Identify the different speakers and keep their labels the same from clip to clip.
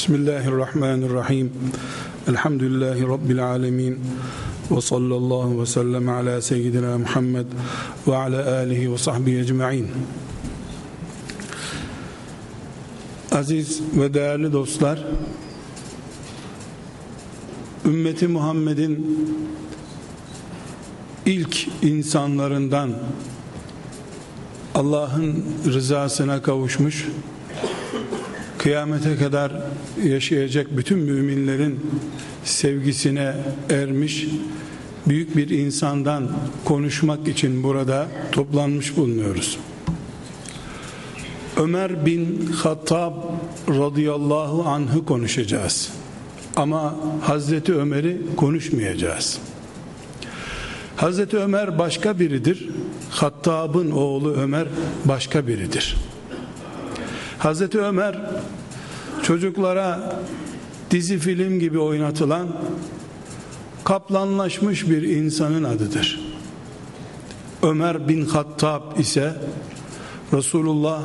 Speaker 1: Bismillahirrahmanirrahim. Elhamdülillahi Rabbil alemin. Ve sallallahu ve sellem ala seyyidina Muhammed ve ala alihi ve sahbihi ecma'in. Aziz ve değerli dostlar, ümmeti Muhammed'in ilk insanlarından Allah'ın rızasına kavuşmuş kıyamete kadar yaşayacak bütün müminlerin sevgisine ermiş büyük bir insandan konuşmak için burada toplanmış bulunuyoruz. Ömer bin Hattab radıyallahu anh'ı konuşacağız. Ama Hazreti Ömer'i konuşmayacağız. Hazreti Ömer başka biridir. Hattab'ın oğlu Ömer başka biridir. Hazreti Ömer çocuklara dizi film gibi oynatılan kaplanlaşmış bir insanın adıdır. Ömer bin Hattab ise Resulullah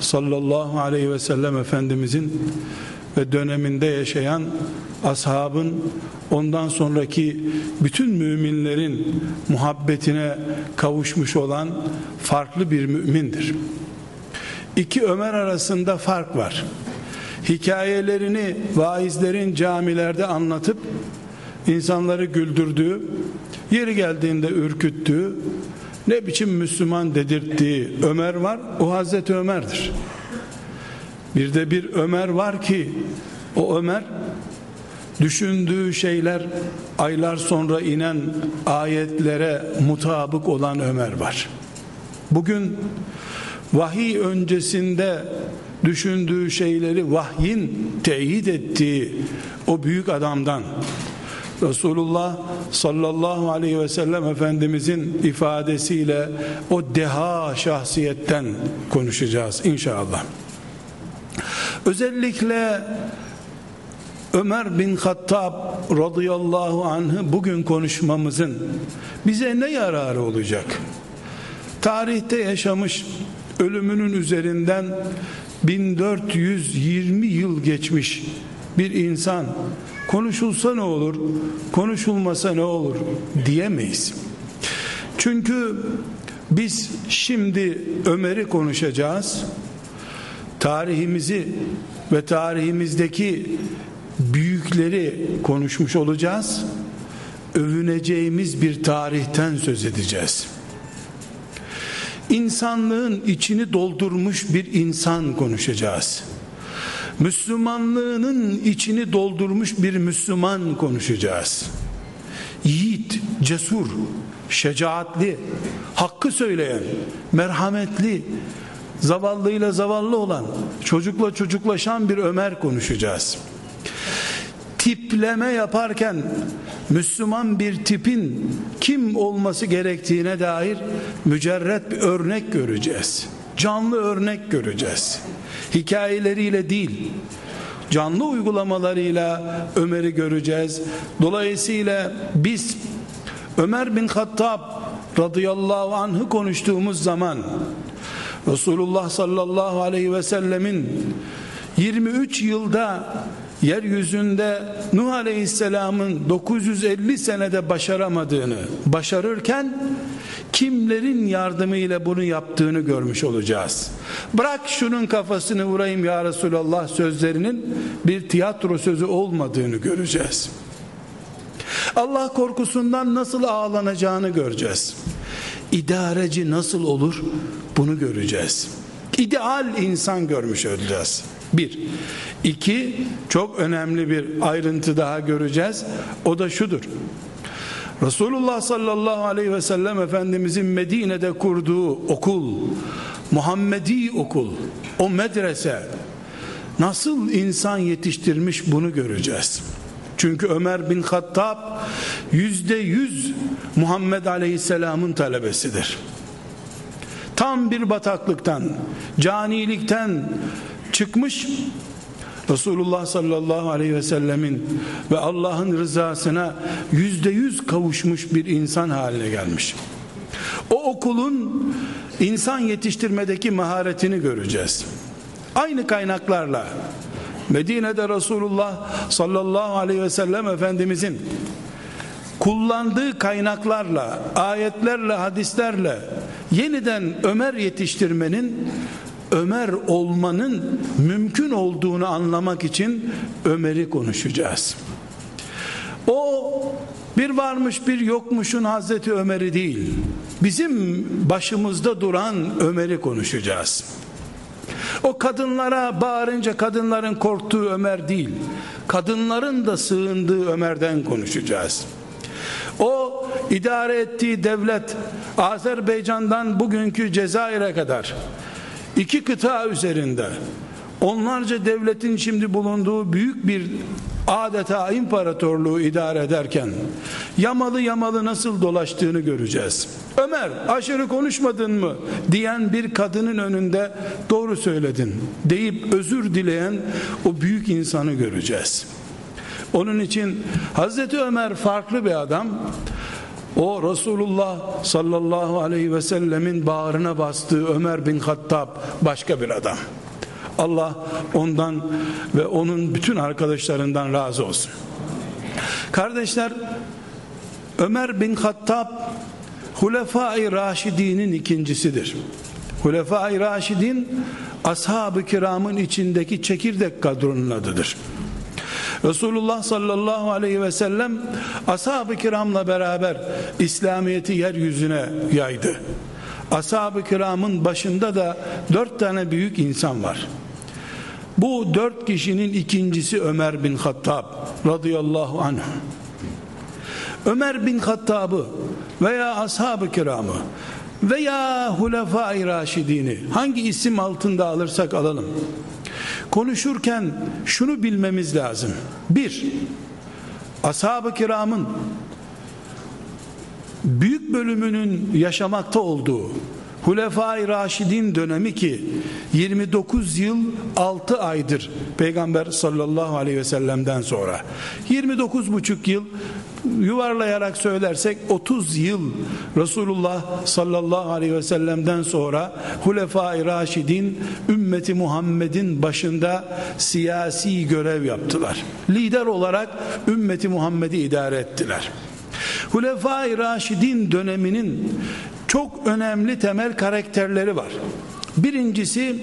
Speaker 1: sallallahu aleyhi ve sellem Efendimizin ve döneminde yaşayan ashabın ondan sonraki bütün müminlerin muhabbetine kavuşmuş olan farklı bir mümindir. İki Ömer arasında fark var. Hikayelerini vaizlerin camilerde anlatıp insanları güldürdüğü, yeri geldiğinde ürküttüğü, ne biçim Müslüman dedirttiği Ömer var, o Hazreti Ömer'dir. Bir de bir Ömer var ki, o Ömer düşündüğü şeyler aylar sonra inen ayetlere mutabık olan Ömer var. Bugün vahiy öncesinde düşündüğü şeyleri vahyin teyit ettiği o büyük adamdan Resulullah sallallahu aleyhi ve sellem Efendimizin ifadesiyle o deha şahsiyetten konuşacağız inşallah. Özellikle Ömer bin Hattab radıyallahu anh'ı bugün konuşmamızın bize ne yararı olacak? Tarihte yaşamış ölümünün üzerinden 1420 yıl geçmiş bir insan. Konuşulsa ne olur konuşulmasa ne olur diyemeyiz. Çünkü biz şimdi Ömer'i konuşacağız. Tarihimizi ve tarihimizdeki büyükleri konuşmuş olacağız. Övüneceğimiz bir tarihten söz edeceğiz insanlığın içini doldurmuş bir insan konuşacağız. Müslümanlığının içini doldurmuş bir Müslüman konuşacağız. Yiğit, cesur, şecaatli, hakkı söyleyen, merhametli, zavallıyla zavallı olan, çocukla çocuklaşan bir Ömer konuşacağız. Tipleme yaparken Müslüman bir tipin kim olması gerektiğine dair mücerret bir örnek göreceğiz. Canlı örnek göreceğiz. Hikayeleriyle değil, canlı uygulamalarıyla Ömer'i göreceğiz. Dolayısıyla biz Ömer bin Hattab radıyallahu anh'ı konuştuğumuz zaman Resulullah sallallahu aleyhi ve sellemin 23 yılda yeryüzünde Nuh Aleyhisselam'ın 950 senede başaramadığını başarırken kimlerin yardımıyla bunu yaptığını görmüş olacağız. Bırak şunun kafasını vurayım ya Resulallah sözlerinin bir tiyatro sözü olmadığını göreceğiz. Allah korkusundan nasıl ağlanacağını göreceğiz. İdareci nasıl olur bunu göreceğiz. İdeal insan görmüş olacağız. Bir. İki, çok önemli bir ayrıntı daha göreceğiz. O da şudur. Resulullah sallallahu aleyhi ve sellem Efendimizin Medine'de kurduğu okul, Muhammedi okul, o medrese nasıl insan yetiştirmiş bunu göreceğiz. Çünkü Ömer bin Hattab yüzde yüz Muhammed Aleyhisselam'ın talebesidir. Tam bir bataklıktan, canilikten çıkmış Resulullah sallallahu aleyhi ve sellemin ve Allah'ın rızasına yüzde yüz kavuşmuş bir insan haline gelmiş. O okulun insan yetiştirmedeki maharetini göreceğiz. Aynı kaynaklarla Medine'de Resulullah sallallahu aleyhi ve sellem Efendimizin kullandığı kaynaklarla, ayetlerle, hadislerle yeniden Ömer yetiştirmenin Ömer olmanın mümkün olduğunu anlamak için Ömer'i konuşacağız. O bir varmış bir yokmuşun Hazreti Ömer'i değil, bizim başımızda duran Ömer'i konuşacağız. O kadınlara bağırınca kadınların korktuğu Ömer değil, kadınların da sığındığı Ömer'den konuşacağız. O idare ettiği devlet Azerbaycan'dan bugünkü Cezayir'e kadar iki kıta üzerinde onlarca devletin şimdi bulunduğu büyük bir adeta imparatorluğu idare ederken yamalı yamalı nasıl dolaştığını göreceğiz. Ömer aşırı konuşmadın mı diyen bir kadının önünde doğru söyledin deyip özür dileyen o büyük insanı göreceğiz. Onun için Hazreti Ömer farklı bir adam. O Resulullah sallallahu aleyhi ve sellemin bağrına bastığı Ömer bin Hattab başka bir adam. Allah ondan ve onun bütün arkadaşlarından razı olsun. Kardeşler Ömer bin Hattab Hulefai Raşidin'in ikincisidir. Hulefai Raşidin ashab-ı kiramın içindeki çekirdek kadronun adıdır. Resulullah sallallahu aleyhi ve sellem ashab-ı kiramla beraber İslamiyet'i yeryüzüne yaydı. Ashab-ı kiramın başında da dört tane büyük insan var. Bu dört kişinin ikincisi Ömer bin Hattab radıyallahu anh. Ömer bin Hattab'ı veya ashab-ı kiramı veya hulefai raşidini hangi isim altında alırsak alalım konuşurken şunu bilmemiz lazım. Bir ashab-ı kiramın büyük bölümünün yaşamakta olduğu Hulefai Raşidin dönemi ki 29 yıl 6 aydır Peygamber sallallahu aleyhi ve sellem'den sonra. 29 buçuk yıl yuvarlayarak söylersek 30 yıl Resulullah sallallahu aleyhi ve sellem'den sonra Hulefai Raşidin ümmeti Muhammed'in başında siyasi görev yaptılar. Lider olarak ümmeti Muhammed'i idare ettiler. Hulefai Raşidin döneminin çok önemli temel karakterleri var. Birincisi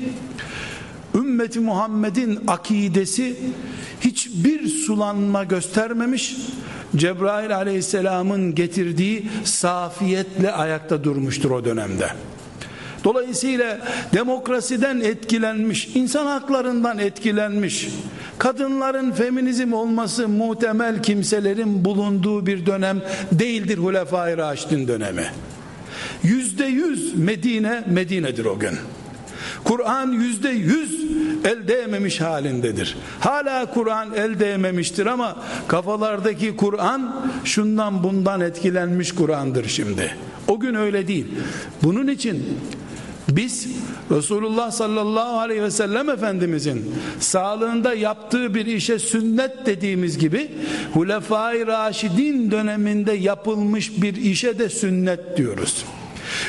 Speaker 1: ümmeti Muhammed'in akidesi hiçbir sulanma göstermemiş. Cebrail aleyhisselamın getirdiği safiyetle ayakta durmuştur o dönemde. Dolayısıyla demokrasiden etkilenmiş, insan haklarından etkilenmiş, kadınların feminizm olması muhtemel kimselerin bulunduğu bir dönem değildir Hulefai Raşidin dönemi. Yüzde yüz Medine Medine'dir o gün. Kur'an yüzde yüz el değmemiş halindedir. Hala Kur'an el değmemiştir ama kafalardaki Kur'an şundan bundan etkilenmiş Kur'an'dır şimdi. O gün öyle değil. Bunun için biz Resulullah sallallahu aleyhi ve sellem Efendimizin sağlığında yaptığı bir işe sünnet dediğimiz gibi Hulefai Raşidin döneminde yapılmış bir işe de sünnet diyoruz.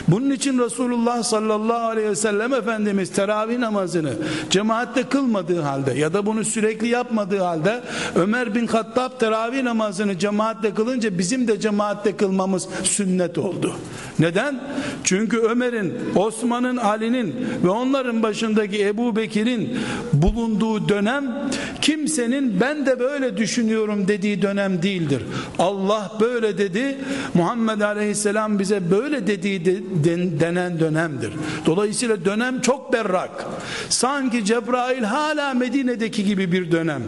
Speaker 1: Bunun için Resulullah sallallahu aleyhi ve sellem Efendimiz teravih namazını cemaatte kılmadığı halde ya da bunu sürekli yapmadığı halde Ömer bin Hattab teravih namazını cemaatte kılınca bizim de cemaatte kılmamız sünnet oldu. Neden? Çünkü Ömer'in, Osman'ın, Ali'nin ve onların başındaki Ebu Bekir'in bulunduğu dönem kimsenin ben de böyle düşünüyorum dediği dönem değildir. Allah böyle dedi, Muhammed Aleyhisselam bize böyle dediği denen dönemdir. Dolayısıyla dönem çok berrak. Sanki Cebrail hala Medine'deki gibi bir dönem.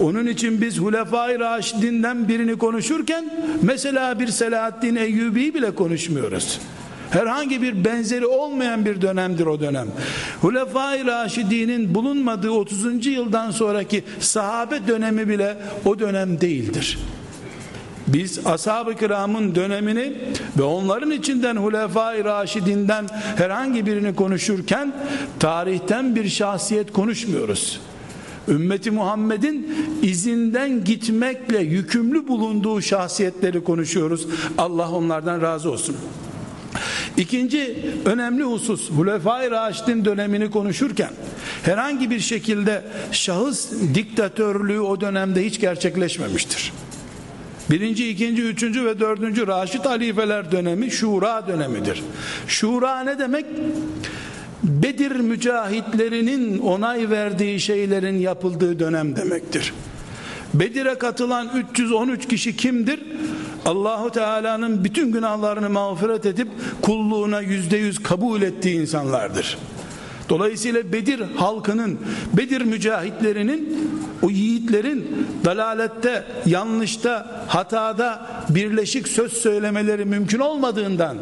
Speaker 1: Onun için biz Hulefai Raşidinden birini konuşurken mesela bir Selahaddin Eyyubi bile konuşmuyoruz. Herhangi bir benzeri olmayan bir dönemdir o dönem. Hulefai Raşidi'nin bulunmadığı 30. yıldan sonraki sahabe dönemi bile o dönem değildir. Biz ashab-ı kiramın dönemini ve onların içinden Hulefai Raşidinden herhangi birini konuşurken tarihten bir şahsiyet konuşmuyoruz. Ümmeti Muhammed'in izinden gitmekle yükümlü bulunduğu şahsiyetleri konuşuyoruz. Allah onlardan razı olsun. İkinci önemli husus Hulefai Raşid'in dönemini konuşurken herhangi bir şekilde şahıs diktatörlüğü o dönemde hiç gerçekleşmemiştir. Birinci, ikinci, üçüncü ve dördüncü Raşid halifeler dönemi şura dönemidir. Şura ne demek? Bedir mücahitlerinin onay verdiği şeylerin yapıldığı dönem demektir. Bedir'e katılan 313 kişi kimdir? Allahu Teala'nın bütün günahlarını mağfiret edip kulluğuna yüzde yüz kabul ettiği insanlardır. Dolayısıyla Bedir halkının, Bedir mücahitlerinin, o yiğitlerin dalalette, yanlışta, hatada birleşik söz söylemeleri mümkün olmadığından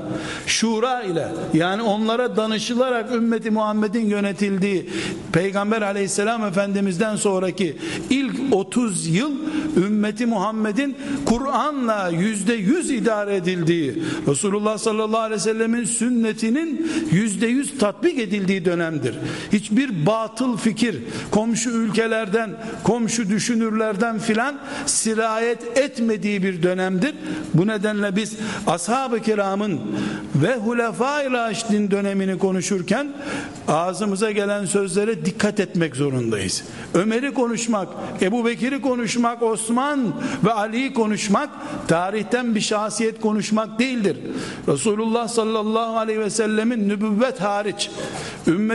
Speaker 1: şura ile yani onlara danışılarak ümmeti Muhammed'in yönetildiği Peygamber aleyhisselam efendimizden sonraki ilk 30 yıl ümmeti Muhammed'in Kur'an'la yüzde yüz idare edildiği Resulullah sallallahu aleyhi ve sellemin sünnetinin yüzde yüz tatbik edildiği dönemdir. Hiçbir batıl fikir komşu ülkelerden komşu düşünürlerden filan sirayet etmediği bir dönemdir. Bu nedenle biz ashab-ı kiramın ve hulefai raşidin dönemini konuşurken ağzımıza gelen sözlere dikkat etmek zorundayız. Ömer'i konuşmak, Ebu Bekir'i konuşmak, Osman ve Ali'yi konuşmak tarihten bir şahsiyet konuşmak değildir. Resulullah sallallahu aleyhi ve sellemin nübüvvet hariç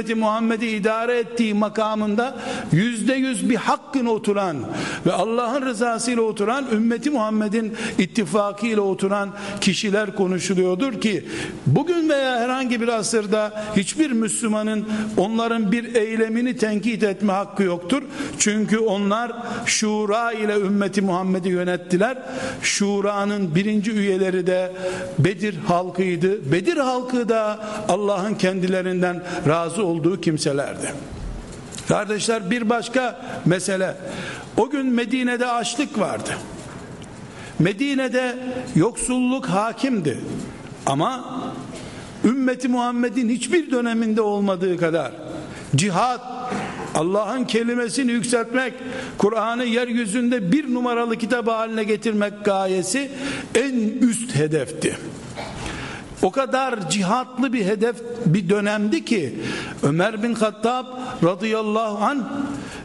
Speaker 1: ümmeti Muhammed'i idare ettiği makamında yüzde yüz bir hakkın oturan ve Allah'ın rızasıyla oturan ümmeti Muhammed'in ittifakıyla oturan kişiler konuşuluyordur ki bugün veya herhangi bir asırda hiçbir Müslümanın onların bir eylemini tenkit etme hakkı yoktur. Çünkü onlar şura ile ümmeti Muhammed'i yönettiler. Şura'nın birinci üyeleri de Bedir halkıydı. Bedir halkı da Allah'ın kendilerinden razı olduğu kimselerdi. Kardeşler bir başka mesele. O gün Medine'de açlık vardı. Medine'de yoksulluk hakimdi. Ama ümmeti Muhammed'in hiçbir döneminde olmadığı kadar cihat Allah'ın kelimesini yükseltmek, Kur'an'ı yeryüzünde bir numaralı kitap haline getirmek gayesi en üst hedefti. O kadar cihatlı bir hedef bir dönemdi ki Ömer bin Hattab radıyallahu an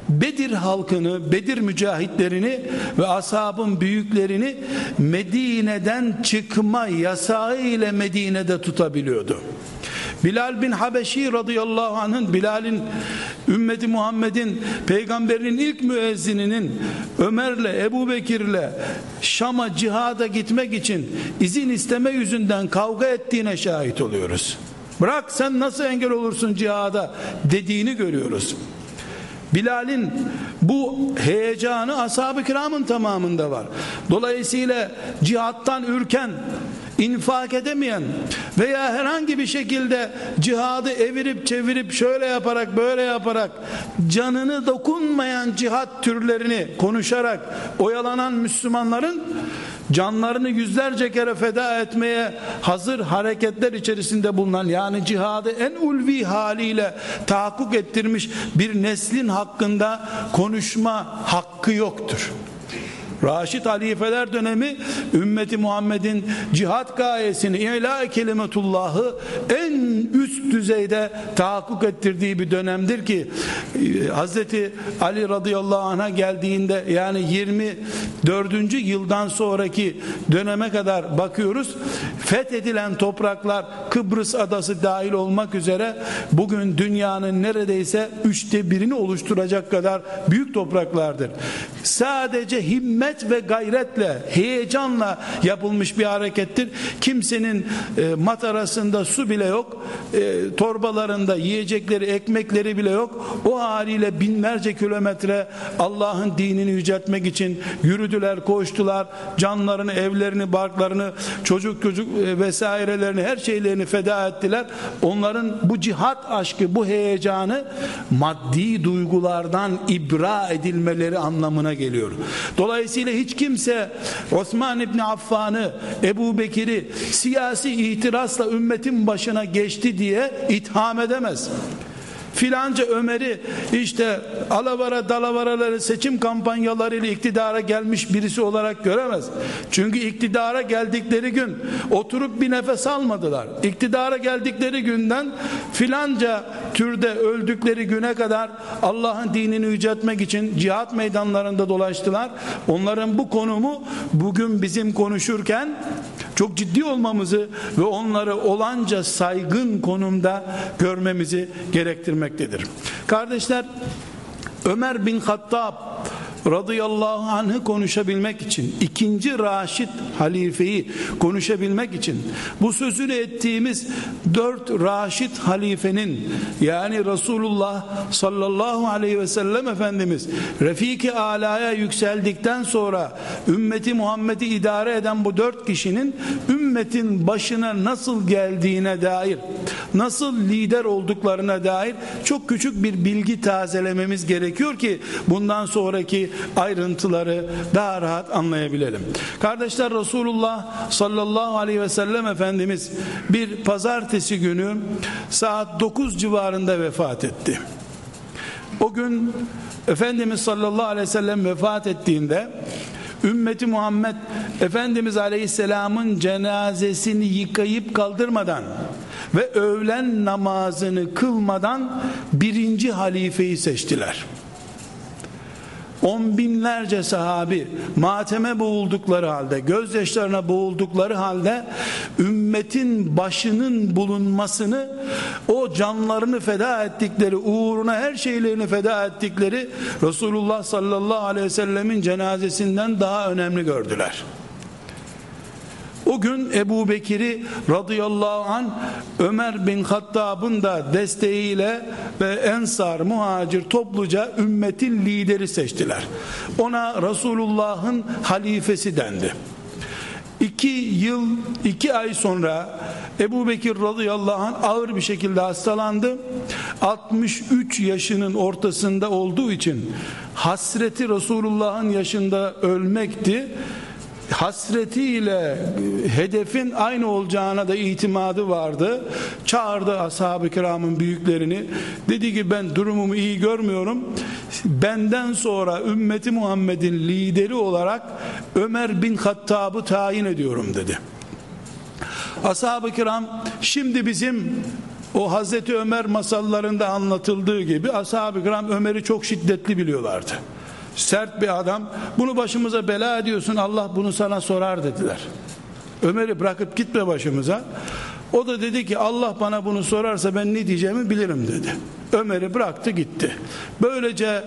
Speaker 1: Bedir halkını, Bedir mücahitlerini ve ashabın büyüklerini Medine'den çıkma yasağı ile Medine'de tutabiliyordu. Bilal bin Habeşi radıyallahu anh'ın Bilal'in ümmeti Muhammed'in peygamberinin ilk müezzininin Ömer'le Ebu Bekir'le Şam'a cihada gitmek için izin isteme yüzünden kavga ettiğine şahit oluyoruz. Bırak sen nasıl engel olursun cihada dediğini görüyoruz. Bilal'in bu heyecanı ashab-ı kiramın tamamında var. Dolayısıyla cihattan ürken infak edemeyen veya herhangi bir şekilde cihadı evirip çevirip şöyle yaparak böyle yaparak canını dokunmayan cihat türlerini konuşarak oyalanan Müslümanların canlarını yüzlerce kere feda etmeye hazır hareketler içerisinde bulunan yani cihadı en ulvi haliyle tahakkuk ettirmiş bir neslin hakkında konuşma hakkı yoktur. Raşid halifeler dönemi ümmeti Muhammed'in cihat gayesini ila kelimetullahı en üst düzeyde tahakkuk ettirdiği bir dönemdir ki e, Hazreti Ali radıyallahu anh'a geldiğinde yani 24. yıldan sonraki döneme kadar bakıyoruz fethedilen topraklar Kıbrıs adası dahil olmak üzere bugün dünyanın neredeyse üçte birini oluşturacak kadar büyük topraklardır. Sadece himmet himmet ve gayretle, heyecanla yapılmış bir harekettir. Kimsenin e, matarasında su bile yok, e, torbalarında yiyecekleri, ekmekleri bile yok. O haliyle binlerce kilometre Allah'ın dinini yüceltmek için yürüdüler, koştular. Canlarını, evlerini, barklarını, çocuk çocuk e, vesairelerini, her şeylerini feda ettiler. Onların bu cihat aşkı, bu heyecanı maddi duygulardan ibra edilmeleri anlamına geliyor. Dolayısıyla Dolayısıyla hiç kimse Osman İbni Affan'ı, Ebu Bekir'i siyasi itirazla ümmetin başına geçti diye itham edemez. Filanca Ömer'i işte alavara dalavaraları seçim kampanyalarıyla iktidara gelmiş birisi olarak göremez. Çünkü iktidara geldikleri gün oturup bir nefes almadılar. İktidara geldikleri günden filanca türde öldükleri güne kadar Allah'ın dinini yüceltmek için cihat meydanlarında dolaştılar. Onların bu konumu bugün bizim konuşurken çok ciddi olmamızı ve onları olanca saygın konumda görmemizi gerektirmektedir. Kardeşler Ömer bin Hattab radıyallahu anh'ı konuşabilmek için ikinci Raşid halifeyi konuşabilmek için bu sözünü ettiğimiz dört Raşid halifenin yani Resulullah sallallahu aleyhi ve sellem Efendimiz Refiki Ala'ya yükseldikten sonra ümmeti Muhammed'i idare eden bu dört kişinin ümmetin başına nasıl geldiğine dair nasıl lider olduklarına dair çok küçük bir bilgi tazelememiz gerekiyor ki bundan sonraki ayrıntıları daha rahat anlayabilelim. Kardeşler Resulullah sallallahu aleyhi ve sellem Efendimiz bir pazartesi günü saat 9 civarında vefat etti. O gün Efendimiz sallallahu aleyhi ve sellem vefat ettiğinde ümmeti Muhammed Efendimiz aleyhisselamın cenazesini yıkayıp kaldırmadan ve öğlen namazını kılmadan birinci halifeyi seçtiler on binlerce sahabi mateme boğuldukları halde gözyaşlarına boğuldukları halde ümmetin başının bulunmasını o canlarını feda ettikleri uğruna her şeylerini feda ettikleri Resulullah sallallahu aleyhi ve sellemin cenazesinden daha önemli gördüler. O gün Ebu Bekir'i radıyallahu an Ömer bin Hattab'ın da desteğiyle ve Ensar muhacir topluca ümmetin lideri seçtiler. Ona Resulullah'ın halifesi dendi. İki yıl, iki ay sonra Ebu Bekir radıyallahu anh ağır bir şekilde hastalandı. 63 yaşının ortasında olduğu için hasreti Resulullah'ın yaşında ölmekti hasretiyle hedefin aynı olacağına da itimadı vardı. Çağırdı ashab-ı kiramın büyüklerini. Dedi ki ben durumumu iyi görmüyorum. Benden sonra ümmeti Muhammed'in lideri olarak Ömer bin Hattab'ı tayin ediyorum dedi. Ashab-ı kiram şimdi bizim o Hazreti Ömer masallarında anlatıldığı gibi ashab-ı kiram Ömer'i çok şiddetli biliyorlardı sert bir adam. Bunu başımıza bela ediyorsun Allah bunu sana sorar dediler. Ömer'i bırakıp gitme başımıza. O da dedi ki Allah bana bunu sorarsa ben ne diyeceğimi bilirim dedi. Ömer'i bıraktı gitti. Böylece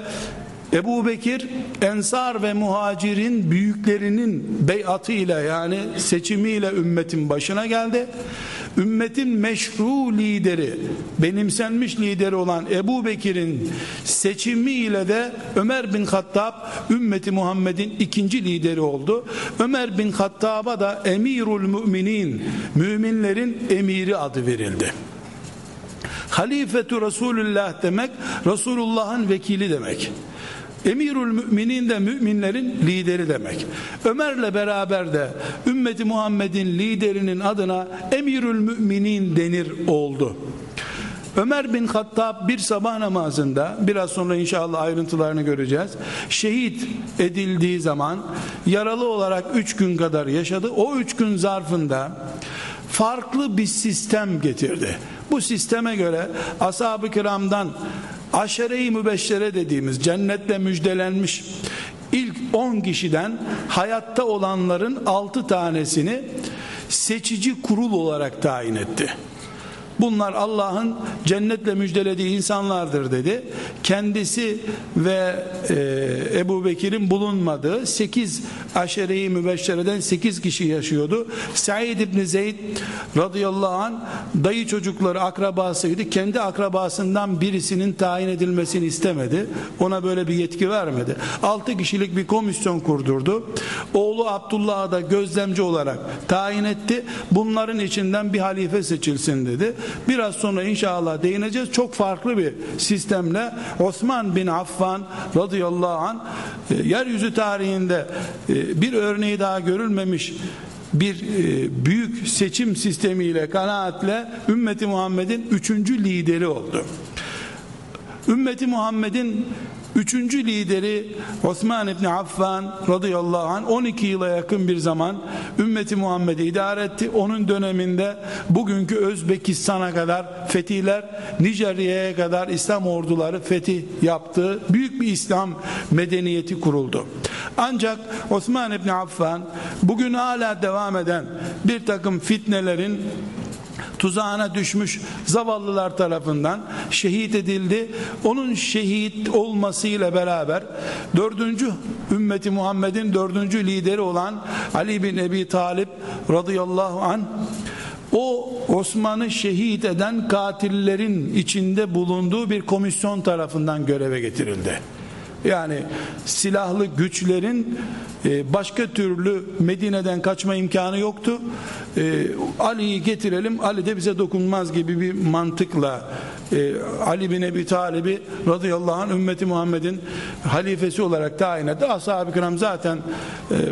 Speaker 1: Ebu Bekir Ensar ve Muhacir'in büyüklerinin beyatıyla yani seçimiyle ümmetin başına geldi. Ümmetin meşru lideri, benimsenmiş lideri olan Ebu Bekir'in seçimiyle de Ömer bin Hattab ümmeti Muhammed'in ikinci lideri oldu. Ömer bin Hattab'a da Emirul Müminin, müminlerin emiri adı verildi. Halifetu Resulullah demek Resulullah'ın vekili demek. Emirül müminin de müminlerin lideri demek. Ömer'le beraber de ümmeti Muhammed'in liderinin adına Emirül müminin denir oldu. Ömer bin Hattab bir sabah namazında biraz sonra inşallah ayrıntılarını göreceğiz. Şehit edildiği zaman yaralı olarak üç gün kadar yaşadı. O üç gün zarfında farklı bir sistem getirdi. Bu sisteme göre ashab-ı kiramdan aşere-i mübeşşere dediğimiz cennetle müjdelenmiş ilk 10 kişiden hayatta olanların 6 tanesini seçici kurul olarak tayin etti. Bunlar Allah'ın cennetle müjdelediği insanlardır dedi. Kendisi ve e, Ebu Bekir'in bulunmadığı 8 aşereyi mübeşşereden 8 kişi yaşıyordu. Said İbni Zeyd radıyallahu an dayı çocukları akrabasıydı. Kendi akrabasından birisinin tayin edilmesini istemedi. Ona böyle bir yetki vermedi. 6 kişilik bir komisyon kurdurdu. Oğlu Abdullah'ı da gözlemci olarak tayin etti. Bunların içinden bir halife seçilsin dedi. Biraz sonra inşallah değineceğiz. Çok farklı bir sistemle Osman bin Affan radıyallahu an e, yeryüzü tarihinde e, bir örneği daha görülmemiş bir e, büyük seçim sistemiyle kanaatle ümmeti Muhammed'in üçüncü lideri oldu. Ümmeti Muhammed'in Üçüncü lideri Osman İbni Affan radıyallahu anh 12 yıla yakın bir zaman ümmeti Muhammed'i idare etti. Onun döneminde bugünkü Özbekistan'a kadar fetihler, Nijerya'ya kadar İslam orduları fetih yaptığı büyük bir İslam medeniyeti kuruldu. Ancak Osman İbni Affan bugün hala devam eden bir takım fitnelerin tuzağına düşmüş zavallılar tarafından şehit edildi. Onun şehit olmasıyla beraber dördüncü ümmeti Muhammed'in dördüncü lideri olan Ali bin Ebi Talip radıyallahu an o Osman'ı şehit eden katillerin içinde bulunduğu bir komisyon tarafından göreve getirildi. Yani silahlı güçlerin e, başka türlü Medine'den kaçma imkanı yoktu. E, Ali'yi getirelim, Ali de bize dokunmaz gibi bir mantıkla e, Ali bin Ebi Talib'i radıyallahu anh ümmeti Muhammed'in halifesi olarak tayin etti. Ashab-ı kiram zaten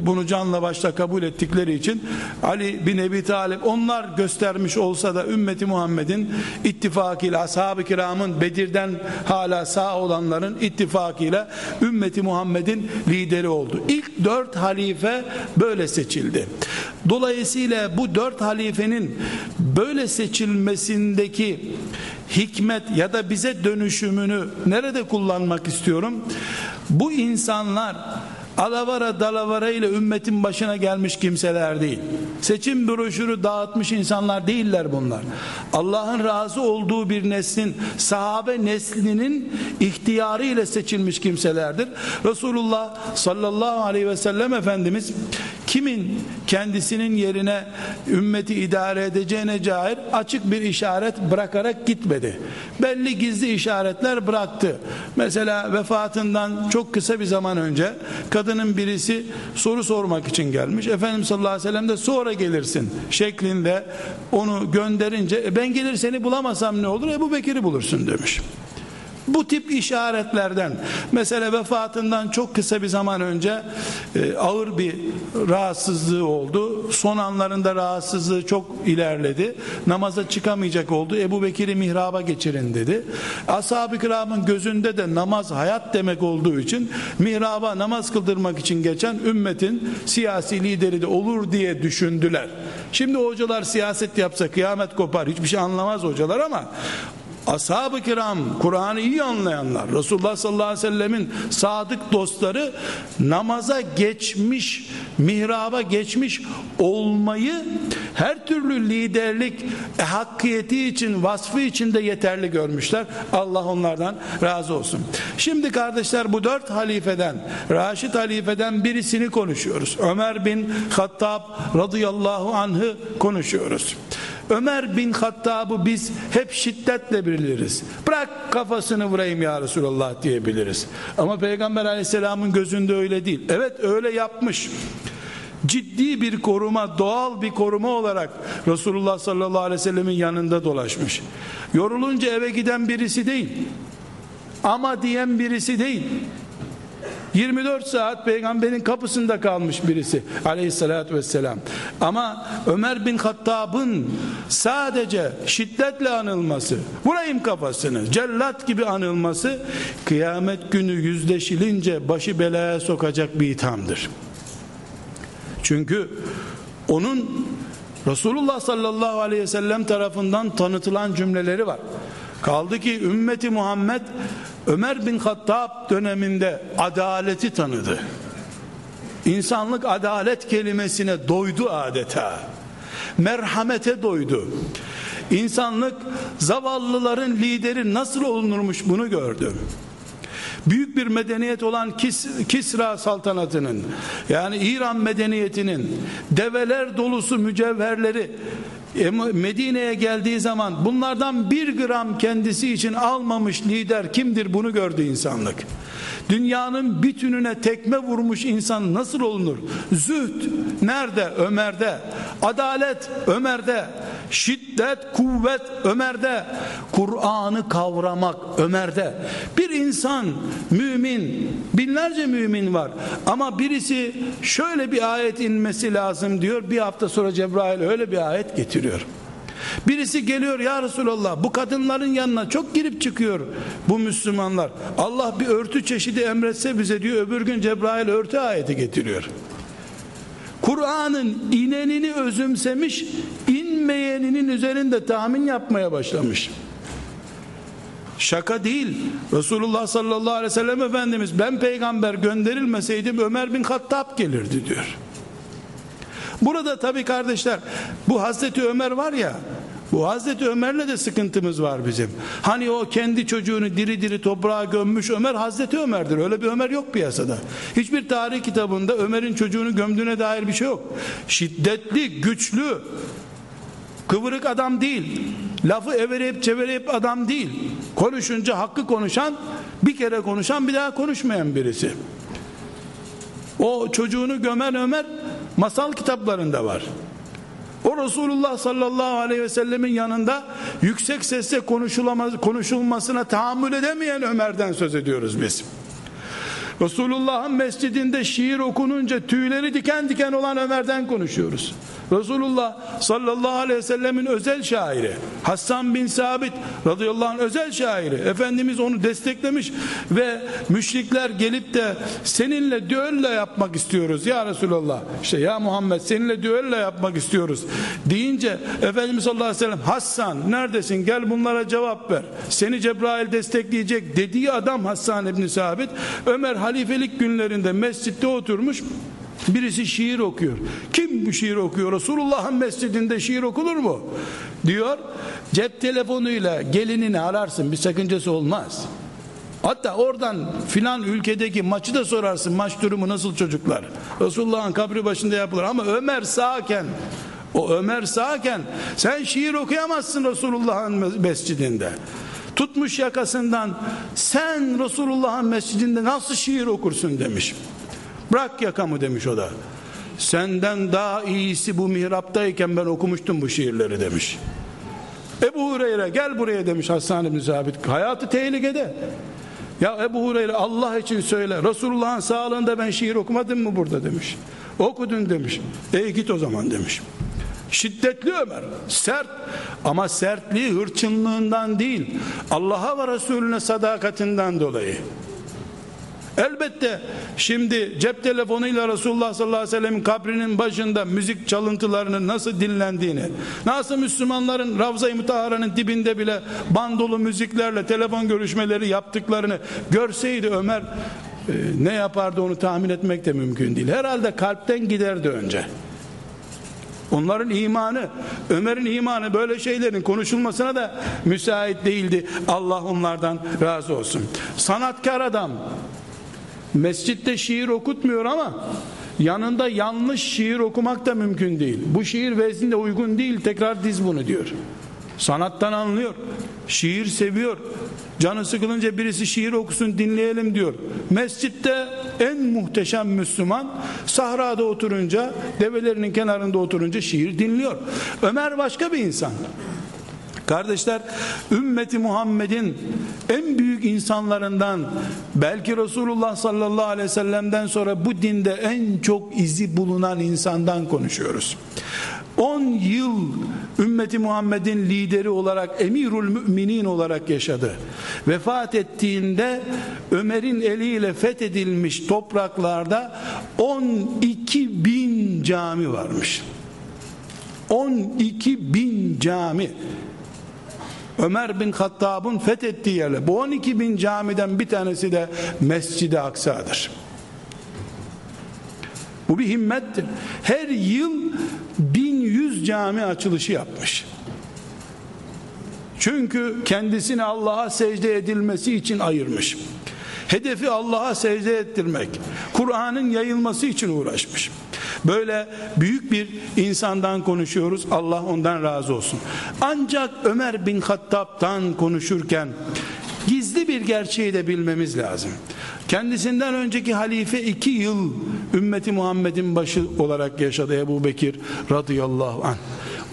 Speaker 1: bunu canla başla kabul ettikleri için Ali bin Ebi Talib onlar göstermiş olsa da ümmeti Muhammed'in ittifakıyla ashab-ı kiramın Bedir'den hala sağ olanların ittifakıyla ümmeti Muhammed'in lideri oldu. İlk dört halife böyle seçildi. Dolayısıyla bu dört halifenin böyle seçilmesindeki hikmet ya da bize dönüşümünü nerede kullanmak istiyorum? Bu insanlar alavara dalavara ile ümmetin başına gelmiş kimseler değil. Seçim broşürü dağıtmış insanlar değiller bunlar. Allah'ın razı olduğu bir neslin sahabe neslinin ihtiyarı ile seçilmiş kimselerdir. Resulullah sallallahu aleyhi ve sellem Efendimiz kimin kendisinin yerine ümmeti idare edeceğine cair açık bir işaret bırakarak gitmedi. Belli gizli işaretler bıraktı. Mesela vefatından çok kısa bir zaman önce kadının birisi soru sormak için gelmiş. Efendimiz sallallahu aleyhi ve sellem de sonra gelirsin şeklinde onu gönderince e ben gelir seni bulamasam ne olur? Ebu Bekir'i bulursun demiş. Bu tip işaretlerden mesela vefatından çok kısa bir zaman önce e, ağır bir rahatsızlığı oldu. Son anlarında rahatsızlığı çok ilerledi. Namaza çıkamayacak oldu. Ebu Bekir'i mihraba geçirin dedi. Ashab-ı kiramın gözünde de namaz hayat demek olduğu için mihraba namaz kıldırmak için geçen ümmetin siyasi lideri de olur diye düşündüler. Şimdi hocalar siyaset yapsa kıyamet kopar. Hiçbir şey anlamaz hocalar ama ashab-ı kiram Kur'an'ı iyi anlayanlar Resulullah sallallahu aleyhi ve sellemin sadık dostları namaza geçmiş mihraba geçmiş olmayı her türlü liderlik hakkiyeti için vasfı için de yeterli görmüşler. Allah onlardan razı olsun. Şimdi kardeşler bu dört halifeden Raşid halifeden birisini konuşuyoruz. Ömer bin Hattab radıyallahu anh'ı konuşuyoruz Ömer bin Hattab'ı biz hep şiddetle biliriz. Bırak kafasını vurayım ya Resulallah diyebiliriz. Ama Peygamber aleyhisselamın gözünde öyle değil. Evet öyle yapmış. Ciddi bir koruma, doğal bir koruma olarak Resulullah sallallahu aleyhi ve sellemin yanında dolaşmış. Yorulunca eve giden birisi değil. Ama diyen birisi değil. 24 saat peygamberin kapısında kalmış birisi aleyhissalatü vesselam. Ama Ömer bin Hattab'ın sadece şiddetle anılması, vurayım kafasını, cellat gibi anılması kıyamet günü yüzleşilince başı belaya sokacak bir ithamdır. Çünkü onun Resulullah sallallahu aleyhi ve sellem tarafından tanıtılan cümleleri var. Kaldı ki ümmeti Muhammed Ömer bin Hattab döneminde adaleti tanıdı. İnsanlık adalet kelimesine doydu adeta. Merhamete doydu. İnsanlık zavallıların lideri nasıl olunurmuş bunu gördü. Büyük bir medeniyet olan Kis, Kisra saltanatının yani İran medeniyetinin develer dolusu mücevherleri Medine'ye geldiği zaman bunlardan bir gram kendisi için almamış lider kimdir bunu gördü insanlık. Dünyanın bütününe tekme vurmuş insan nasıl olunur? Zühd nerede? Ömer'de. Adalet Ömer'de. Şiddet, kuvvet Ömer'de. Kur'an'ı kavramak Ömer'de. Bir insan mümin, binlerce mümin var ama birisi şöyle bir ayet inmesi lazım diyor. Bir hafta sonra Cebrail öyle bir ayet getiriyor. Birisi geliyor ya Resulallah bu kadınların yanına çok girip çıkıyor bu Müslümanlar. Allah bir örtü çeşidi emretse bize diyor öbür gün Cebrail örtü ayeti getiriyor. Kur'an'ın inenini özümsemiş, inmeyeninin üzerinde tahmin yapmaya başlamış. Şaka değil. Resulullah sallallahu aleyhi ve sellem Efendimiz ben peygamber gönderilmeseydim Ömer bin Hattab gelirdi diyor. Burada tabi kardeşler bu Hazreti Ömer var ya bu Hazreti Ömer'le de sıkıntımız var bizim. Hani o kendi çocuğunu diri diri toprağa gömmüş Ömer Hazreti Ömer'dir. Öyle bir Ömer yok piyasada. Hiçbir tarih kitabında Ömer'in çocuğunu gömdüğüne dair bir şey yok. Şiddetli, güçlü, kıvırık adam değil. Lafı evirip çevirip adam değil. Konuşunca hakkı konuşan, bir kere konuşan bir daha konuşmayan birisi. O çocuğunu gömen Ömer masal kitaplarında var. O Resulullah sallallahu aleyhi ve sellemin yanında yüksek sesle konuşulamaz, konuşulmasına tahammül edemeyen Ömer'den söz ediyoruz biz. Resulullah'ın mescidinde şiir okununca tüyleri diken diken olan Ömer'den konuşuyoruz. Resulullah sallallahu aleyhi ve sellemin özel şairi Hassan bin Sabit radıyallahu anh özel şairi. Efendimiz onu desteklemiş ve müşrikler gelip de seninle düello yapmak istiyoruz ya Resulullah işte ya Muhammed seninle düello yapmak istiyoruz deyince Efendimiz sallallahu aleyhi ve sellem Hassan neredesin? Gel bunlara cevap ver. Seni Cebrail destekleyecek. dediği adam Hassan bin Sabit Ömer halifelik günlerinde mescitte oturmuş Birisi şiir okuyor. Kim bu şiir okuyor? Resulullah'ın mescidinde şiir okunur mu? Diyor. Cep telefonuyla gelinini ararsın. Bir sakıncası olmaz. Hatta oradan filan ülkedeki maçı da sorarsın. Maç durumu nasıl çocuklar? Resulullah'ın kabri başında yapılır. Ama Ömer sağken o Ömer sağken sen şiir okuyamazsın Resulullah'ın mescidinde. Tutmuş yakasından sen Resulullah'ın mescidinde nasıl şiir okursun demiş. Bırak yakamı demiş o da. Senden daha iyisi bu mihraptayken ben okumuştum bu şiirleri demiş. Ebu Hureyre gel buraya demiş Hasan ibn Sabit. Hayatı tehlikede. Ya Ebu Hureyre Allah için söyle. Resulullah'ın sağlığında ben şiir okumadım mı burada demiş. Okudun demiş. E git o zaman demiş. Şiddetli Ömer, sert ama sertliği hırçınlığından değil, Allah'a ve Resulüne sadakatinden dolayı. Elbette şimdi cep telefonuyla Resulullah sallallahu aleyhi ve sellem'in kabrinin başında müzik çalıntılarının nasıl dinlendiğini, nasıl Müslümanların Ravza-i Mutahara'nın dibinde bile bandolu müziklerle telefon görüşmeleri yaptıklarını görseydi Ömer e, ne yapardı onu tahmin etmek de mümkün değil. Herhalde kalpten giderdi önce. Onların imanı, Ömer'in imanı böyle şeylerin konuşulmasına da müsait değildi. Allah onlardan razı olsun. Sanatkar adam, Mescitte şiir okutmuyor ama yanında yanlış şiir okumak da mümkün değil. Bu şiir vezninde uygun değil tekrar diz bunu diyor. Sanattan anlıyor. Şiir seviyor. Canı sıkılınca birisi şiir okusun dinleyelim diyor. Mescitte en muhteşem Müslüman sahrada oturunca develerinin kenarında oturunca şiir dinliyor. Ömer başka bir insan. Kardeşler ümmeti Muhammed'in en büyük insanlarından belki Resulullah sallallahu aleyhi ve sellem'den sonra bu dinde en çok izi bulunan insandan konuşuyoruz. 10 yıl ümmeti Muhammed'in lideri olarak emirul müminin olarak yaşadı. Vefat ettiğinde Ömer'in eliyle fethedilmiş topraklarda 12 bin cami varmış. 12 bin cami Ömer bin Hattab'ın fethettiği yerler. Bu 12 bin camiden bir tanesi de Mescid-i Aksa'dır. Bu bir himmettir. Her yıl 1100 cami açılışı yapmış. Çünkü kendisini Allah'a secde edilmesi için ayırmış. Hedefi Allah'a secde ettirmek, Kur'an'ın yayılması için uğraşmış. Böyle büyük bir insandan konuşuyoruz. Allah ondan razı olsun. Ancak Ömer bin Hattab'tan konuşurken gizli bir gerçeği de bilmemiz lazım. Kendisinden önceki halife iki yıl ümmeti Muhammed'in başı olarak yaşadı Ebu Bekir radıyallahu anh.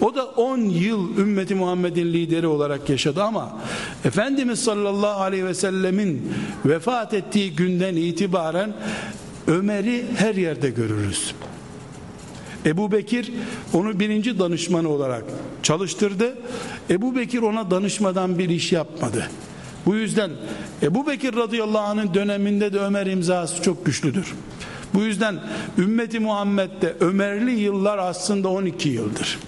Speaker 1: O da 10 yıl ümmeti Muhammed'in lideri olarak yaşadı ama Efendimiz sallallahu aleyhi ve sellemin vefat ettiği günden itibaren Ömer'i her yerde görürüz. Ebu Bekir onu birinci danışmanı olarak çalıştırdı. Ebu Bekir ona danışmadan bir iş yapmadı. Bu yüzden Ebu Bekir radıyallahu anh'ın döneminde de Ömer imzası çok güçlüdür. Bu yüzden ümmeti Muhammed'de Ömerli yıllar aslında 12 yıldır.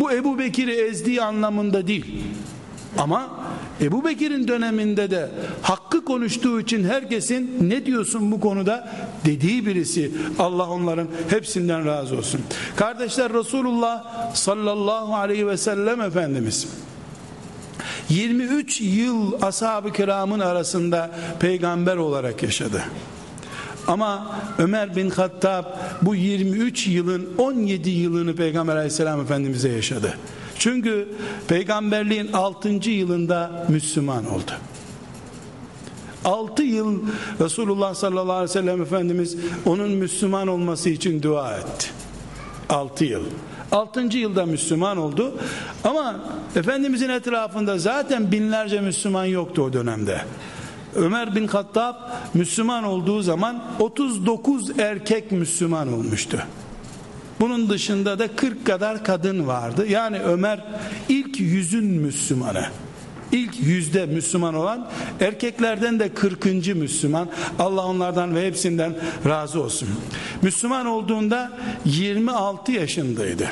Speaker 1: Bu Ebu Bekir'i ezdiği anlamında değil. Ama Ebu Bekir'in döneminde de hakkı konuştuğu için herkesin ne diyorsun bu konuda dediği birisi Allah onların hepsinden razı olsun. Kardeşler Resulullah sallallahu aleyhi ve sellem Efendimiz 23 yıl ashab-ı kiramın arasında peygamber olarak yaşadı. Ama Ömer bin Hattab bu 23 yılın 17 yılını Peygamber aleyhisselam efendimize yaşadı. Çünkü peygamberliğin 6. yılında Müslüman oldu. 6 yıl Resulullah sallallahu aleyhi ve sellem Efendimiz onun Müslüman olması için dua etti. 6 yıl. 6. yılda Müslüman oldu. Ama Efendimizin etrafında zaten binlerce Müslüman yoktu o dönemde. Ömer bin Hattab Müslüman olduğu zaman 39 erkek Müslüman olmuştu. Bunun dışında da 40 kadar kadın vardı. Yani Ömer ilk yüzün Müslümanı. İlk yüzde Müslüman olan erkeklerden de 40. Müslüman. Allah onlardan ve hepsinden razı olsun. Müslüman olduğunda 26 yaşındaydı.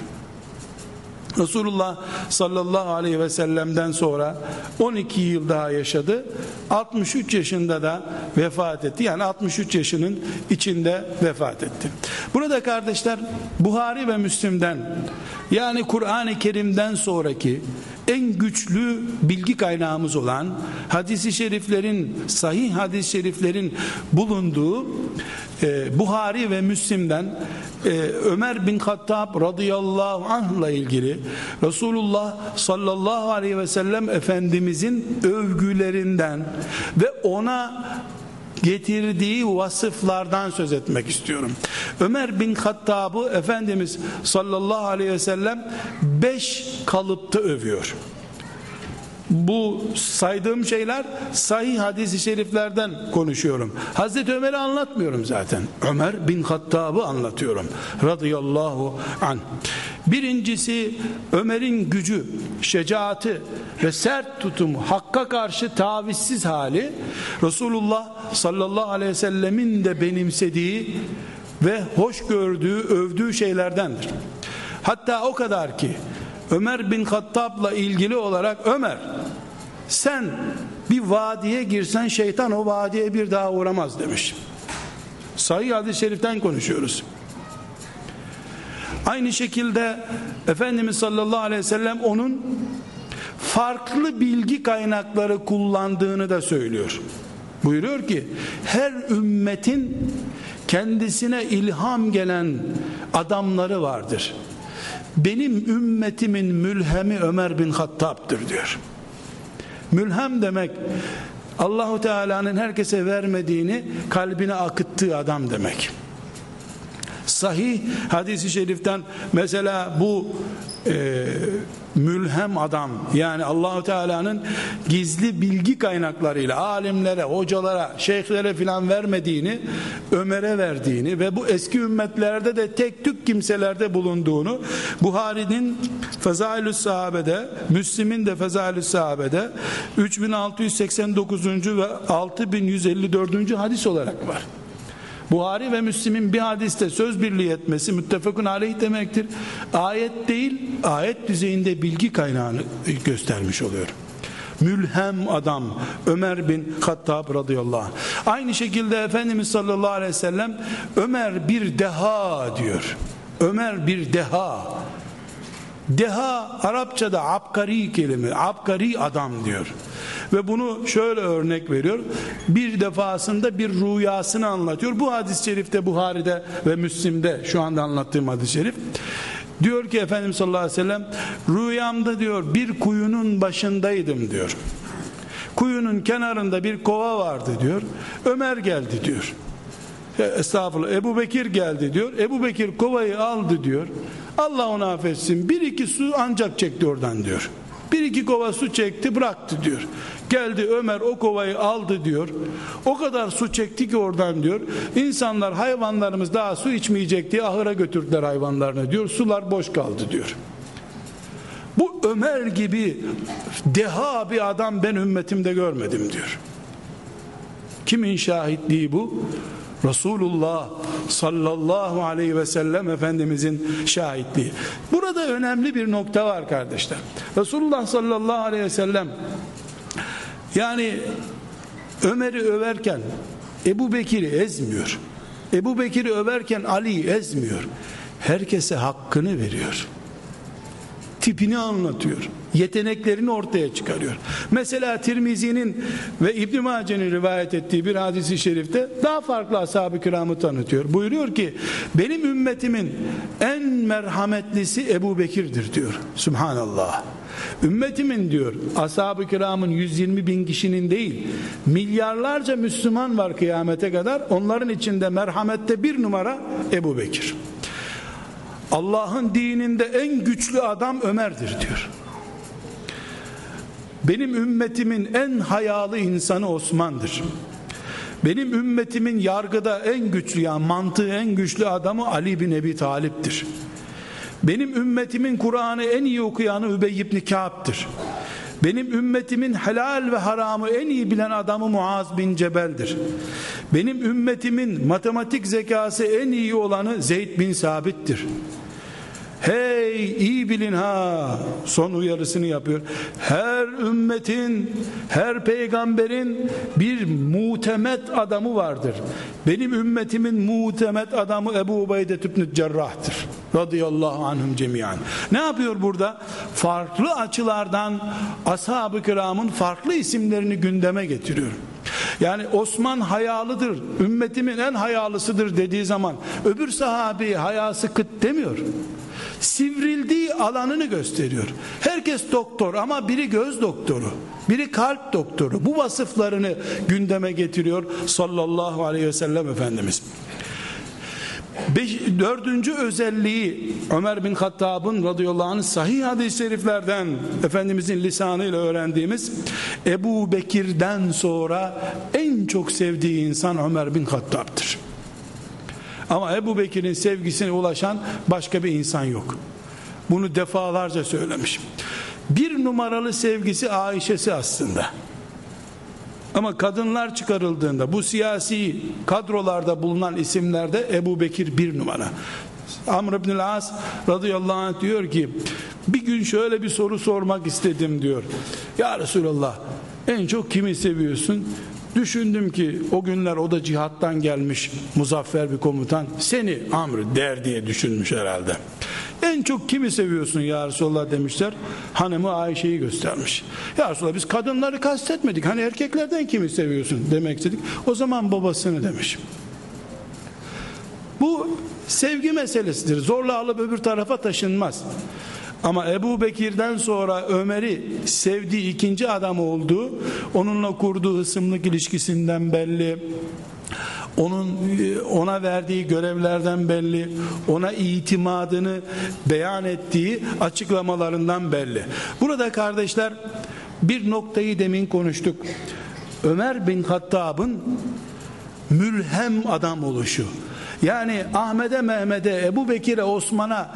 Speaker 1: Resulullah sallallahu aleyhi ve sellem'den sonra 12 yıl daha yaşadı. 63 yaşında da vefat etti. Yani 63 yaşının içinde vefat etti. Burada kardeşler Buhari ve Müslim'den yani Kur'an-ı Kerim'den sonraki en güçlü bilgi kaynağımız olan hadisi şeriflerin sahih hadis-i şeriflerin bulunduğu e, Buhari ve Müslim'den e, Ömer bin Hattab radıyallahu anh'la ilgili Resulullah sallallahu aleyhi ve sellem Efendimizin övgülerinden ve ona getirdiği vasıflardan söz etmek istiyorum. Ömer bin Hattab'ı Efendimiz sallallahu aleyhi ve sellem beş kalıpta övüyor. Bu saydığım şeyler sahih hadisi şeriflerden konuşuyorum. Hazreti Ömer'i anlatmıyorum zaten. Ömer bin Hattab'ı anlatıyorum. Radıyallahu an. Birincisi Ömer'in gücü, şecaati ve sert tutumu, hakka karşı tavizsiz hali Resulullah sallallahu aleyhi ve sellemin de benimsediği ve hoş gördüğü, övdüğü şeylerdendir. Hatta o kadar ki Ömer bin Hattab'la ilgili olarak Ömer sen bir vadiye girsen şeytan o vadiye bir daha uğramaz demiş. Sahih hadis-i şeriften konuşuyoruz. Aynı şekilde Efendimiz sallallahu aleyhi ve sellem onun farklı bilgi kaynakları kullandığını da söylüyor. Buyuruyor ki her ümmetin kendisine ilham gelen adamları vardır. Benim ümmetimin mülhemi Ömer bin Hattab'dır diyor. Mülhem demek Allahu Teala'nın herkese vermediğini kalbine akıttığı adam demek sahih hadisi şeriften mesela bu e, mülhem adam yani Allahu Teala'nın gizli bilgi kaynaklarıyla alimlere, hocalara, şeyhlere filan vermediğini Ömer'e verdiğini ve bu eski ümmetlerde de tek tük kimselerde bulunduğunu Buhari'nin Fezailü Sahabe'de Müslim'in de Fezailü Sahabe'de 3689. ve 6154. hadis olarak var. Buhari ve Müslim'in bir hadiste söz birliği etmesi müttefakun aleyh demektir. Ayet değil, ayet düzeyinde bilgi kaynağını göstermiş oluyor. Mülhem adam Ömer bin Hattab radıyallahu anh. Aynı şekilde Efendimiz sallallahu aleyhi ve sellem Ömer bir deha diyor. Ömer bir deha. Deha Arapçada abkari kelime, abkari adam diyor. Ve bunu şöyle örnek veriyor. Bir defasında bir rüyasını anlatıyor. Bu hadis-i şerifte Buhari'de ve Müslim'de şu anda anlattığım hadis-i şerif. Diyor ki Efendimiz sallallahu aleyhi ve sellem rüyamda diyor bir kuyunun başındaydım diyor. Kuyunun kenarında bir kova vardı diyor. Ömer geldi diyor. Estağfurullah Ebu Bekir geldi diyor. Ebu Bekir kovayı aldı diyor. Allah onu affetsin. Bir iki su ancak çekti oradan diyor. Bir iki kova su çekti bıraktı diyor. Geldi Ömer o kovayı aldı diyor. O kadar su çekti ki oradan diyor. İnsanlar hayvanlarımız daha su içmeyecek diye ahıra götürdüler hayvanlarını diyor. Sular boş kaldı diyor. Bu Ömer gibi deha bir adam ben ümmetimde görmedim diyor. Kimin şahitliği bu? Resulullah sallallahu aleyhi ve sellem Efendimizin şahitliği. Burada önemli bir nokta var kardeşler. Resulullah sallallahu aleyhi ve sellem yani Ömer'i överken Ebu Bekir'i ezmiyor. Ebu Bekir'i överken Ali'yi ezmiyor. Herkese hakkını veriyor tipini anlatıyor. Yeteneklerini ortaya çıkarıyor. Mesela Tirmizi'nin ve İbn Mace'nin rivayet ettiği bir hadisi şerifte daha farklı ashab-ı kiramı tanıtıyor. Buyuruyor ki benim ümmetimin en merhametlisi Ebu Bekir'dir diyor. Subhanallah. Ümmetimin diyor ashab-ı kiramın 120 bin kişinin değil milyarlarca Müslüman var kıyamete kadar onların içinde merhamette bir numara Ebu Bekir. Allah'ın dininde en güçlü adam Ömer'dir diyor. Benim ümmetimin en hayalı insanı Osman'dır. Benim ümmetimin yargıda en güçlü yani mantığı en güçlü adamı Ali bin Ebi Talip'tir. Benim ümmetimin Kur'an'ı en iyi okuyanı Übey ibn Ka'b'dır. Benim ümmetimin helal ve haramı en iyi bilen adamı Muaz bin Cebel'dir. Benim ümmetimin matematik zekası en iyi olanı Zeyd bin Sabit'tir. Hey iyi bilin ha son uyarısını yapıyor. Her ümmetin, her peygamberin bir mutemet adamı vardır. Benim ümmetimin mutemet adamı Ebu Ubeyde ibn Cerrah'tır. Radıyallahu anhum cemiyan. Ne yapıyor burada? Farklı açılardan ashab-ı kiramın farklı isimlerini gündeme getiriyor. Yani Osman hayalıdır, ümmetimin en hayalısıdır dediği zaman öbür sahabi hayası kıt demiyor sivrildiği alanını gösteriyor. Herkes doktor ama biri göz doktoru, biri kalp doktoru. Bu vasıflarını gündeme getiriyor sallallahu aleyhi ve sellem Efendimiz. Beş, dördüncü özelliği Ömer bin Hattab'ın radıyallahu anh sahih hadis-i şeriflerden Efendimizin lisanıyla öğrendiğimiz Ebu Bekir'den sonra en çok sevdiği insan Ömer bin Hattab'dır. Ama Ebu Bekir'in sevgisine ulaşan başka bir insan yok. Bunu defalarca söylemiş. Bir numaralı sevgisi Ayşe'si aslında. Ama kadınlar çıkarıldığında bu siyasi kadrolarda bulunan isimlerde Ebu Bekir bir numara. Amr ibn As radıyallahu anh diyor ki bir gün şöyle bir soru sormak istedim diyor. Ya Resulallah en çok kimi seviyorsun? Düşündüm ki o günler o da cihattan gelmiş muzaffer bir komutan seni Amr der diye düşünmüş herhalde. En çok kimi seviyorsun ya Resulallah demişler. Hanımı Ayşe'yi göstermiş. Ya Resulallah biz kadınları kastetmedik. Hani erkeklerden kimi seviyorsun demek istedik. O zaman babasını demiş. Bu sevgi meselesidir. Zorla alıp öbür tarafa taşınmaz. Ama Ebu Bekir'den sonra Ömer'i sevdiği ikinci adam oldu. Onunla kurduğu hısımlık ilişkisinden belli. Onun ona verdiği görevlerden belli. Ona itimadını beyan ettiği açıklamalarından belli. Burada kardeşler bir noktayı demin konuştuk. Ömer bin Hattab'ın mülhem adam oluşu. Yani Ahmet'e Mehmet'e Ebu Bekir'e Osman'a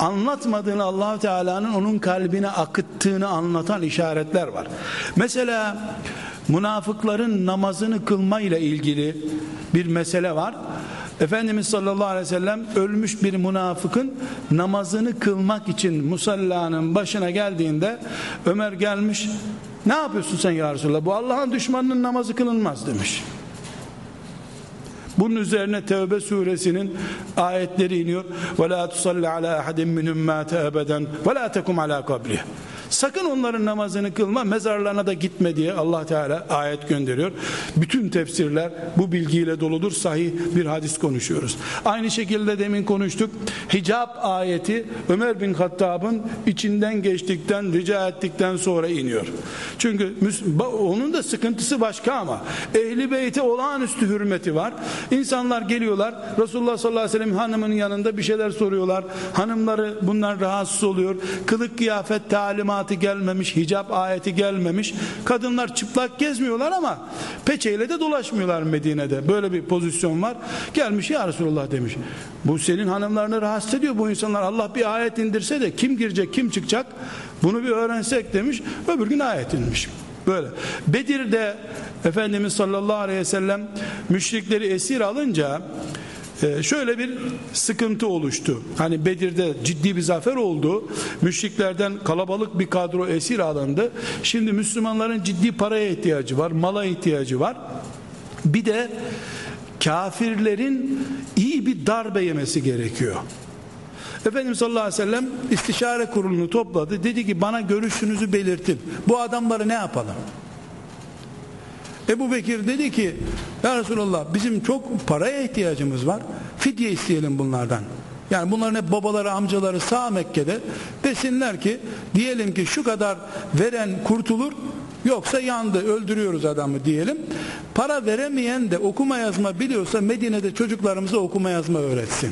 Speaker 1: anlatmadığını allah Teala'nın onun kalbine akıttığını anlatan işaretler var. Mesela münafıkların namazını kılma ile ilgili bir mesele var. Efendimiz sallallahu aleyhi ve sellem ölmüş bir münafıkın namazını kılmak için musallanın başına geldiğinde Ömer gelmiş ne yapıyorsun sen ya Resulallah bu Allah'ın düşmanının namazı kılınmaz demiş. Bunun üzerine Tevbe suresinin ayetleri iniyor. Ve la tusalli ala ahadin minhum mâte ebeden ve la tekum ala kabrih. Sakın onların namazını kılma, mezarlarına da gitme diye Allah Teala ayet gönderiyor. Bütün tefsirler bu bilgiyle doludur. Sahih bir hadis konuşuyoruz. Aynı şekilde demin konuştuk. Hicab ayeti Ömer bin Hattab'ın içinden geçtikten, rica ettikten sonra iniyor. Çünkü onun da sıkıntısı başka ama ehli beyte olağanüstü hürmeti var. İnsanlar geliyorlar. Resulullah sallallahu aleyhi ve sellem hanımının yanında bir şeyler soruyorlar. Hanımları bundan rahatsız oluyor. Kılık kıyafet talimat talimatı gelmemiş, hicap ayeti gelmemiş. Kadınlar çıplak gezmiyorlar ama peçeyle de dolaşmıyorlar Medine'de. Böyle bir pozisyon var. Gelmiş ya Resulullah demiş. Bu senin hanımlarını rahatsız ediyor bu insanlar. Allah bir ayet indirse de kim girecek, kim çıkacak? Bunu bir öğrensek demiş. Öbür gün ayet inmiş. Böyle. Bedir'de Efendimiz sallallahu aleyhi ve sellem müşrikleri esir alınca e, şöyle bir sıkıntı oluştu. Hani Bedir'de ciddi bir zafer oldu. Müşriklerden kalabalık bir kadro esir alındı. Şimdi Müslümanların ciddi paraya ihtiyacı var, mala ihtiyacı var. Bir de kafirlerin iyi bir darbe yemesi gerekiyor. Efendimiz sallallahu aleyhi ve sellem istişare kurulunu topladı. Dedi ki bana görüşünüzü belirtin. Bu adamları ne yapalım? Ebu Bekir dedi ki Ya Resulallah bizim çok paraya ihtiyacımız var. Fidye isteyelim bunlardan. Yani bunların hep babaları amcaları sağ Mekke'de desinler ki diyelim ki şu kadar veren kurtulur yoksa yandı öldürüyoruz adamı diyelim. Para veremeyen de okuma yazma biliyorsa Medine'de çocuklarımıza okuma yazma öğretsin.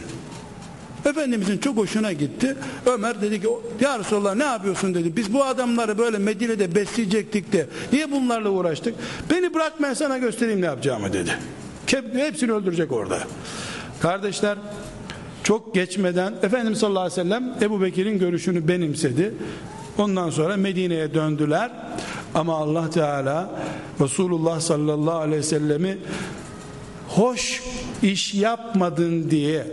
Speaker 1: Efendimizin çok hoşuna gitti. Ömer dedi ki ya Resulallah ne yapıyorsun dedi. Biz bu adamları böyle Medine'de besleyecektik de niye bunlarla uğraştık? Beni bırak ben sana göstereyim ne yapacağımı dedi. Hepsini öldürecek orada. Kardeşler çok geçmeden Efendimiz sallallahu aleyhi ve sellem Ebu Bekir'in görüşünü benimsedi. Ondan sonra Medine'ye döndüler. Ama Allah Teala Resulullah sallallahu aleyhi ve sellemi hoş iş yapmadın diye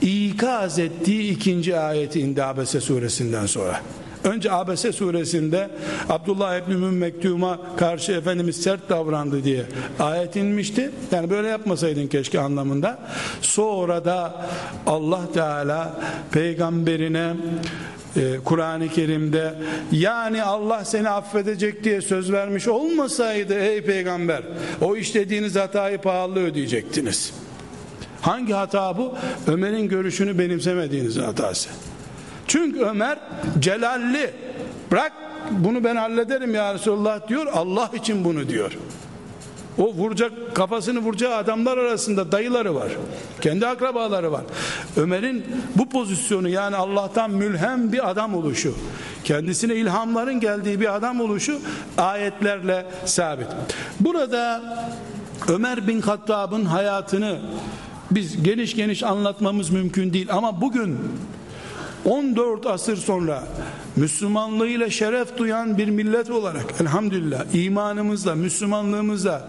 Speaker 1: ikaz ettiği ikinci ayeti indi Abese suresinden sonra. Önce Abese suresinde Abdullah İbni Mektum'a karşı Efendimiz sert davrandı diye ayet inmişti. Yani böyle yapmasaydın keşke anlamında. Sonra da Allah Teala peygamberine e, Kur'an-ı Kerim'de yani Allah seni affedecek diye söz vermiş olmasaydı ey peygamber o işlediğiniz hatayı pahalı ödeyecektiniz. Hangi hata bu? Ömer'in görüşünü benimsemediğiniz hatası. Çünkü Ömer celalli. Bırak bunu ben hallederim ya Resulullah diyor. Allah için bunu diyor. O vuracak kafasını vuracağı adamlar arasında dayıları var. Kendi akrabaları var. Ömer'in bu pozisyonu yani Allah'tan mülhem bir adam oluşu, kendisine ilhamların geldiği bir adam oluşu ayetlerle sabit. Burada Ömer bin Hattab'ın hayatını biz geniş geniş anlatmamız mümkün değil. Ama bugün 14 asır sonra Müslümanlığıyla şeref duyan bir millet olarak elhamdülillah imanımızla, Müslümanlığımızla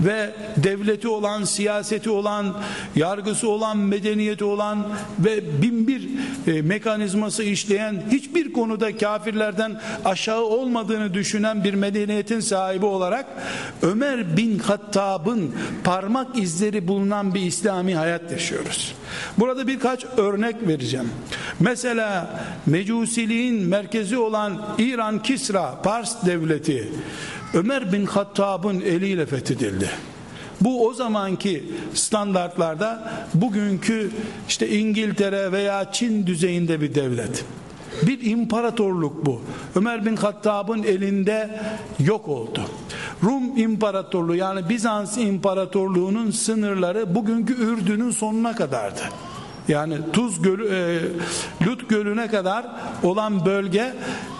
Speaker 1: ve devleti olan, siyaseti olan, yargısı olan, medeniyeti olan ve bin bir e, mekanizması işleyen hiçbir konuda kafirlerden aşağı olmadığını düşünen bir medeniyetin sahibi olarak Ömer bin Hattab'ın parmak izleri bulunan bir İslami hayat yaşıyoruz. Burada birkaç örnek vereceğim. Mesela mecusiliğin merkezi olan İran Kisra Pars devleti Ömer bin Hattab'ın eliyle fethedildi. Bu o zamanki standartlarda bugünkü işte İngiltere veya Çin düzeyinde bir devlet. Bir imparatorluk bu. Ömer bin Hattab'ın elinde yok oldu. Rum İmparatorluğu yani Bizans İmparatorluğu'nun sınırları bugünkü Ürdün'ün sonuna kadardı. Yani Tuz Gölü, e, Lut Gölü'ne kadar olan bölge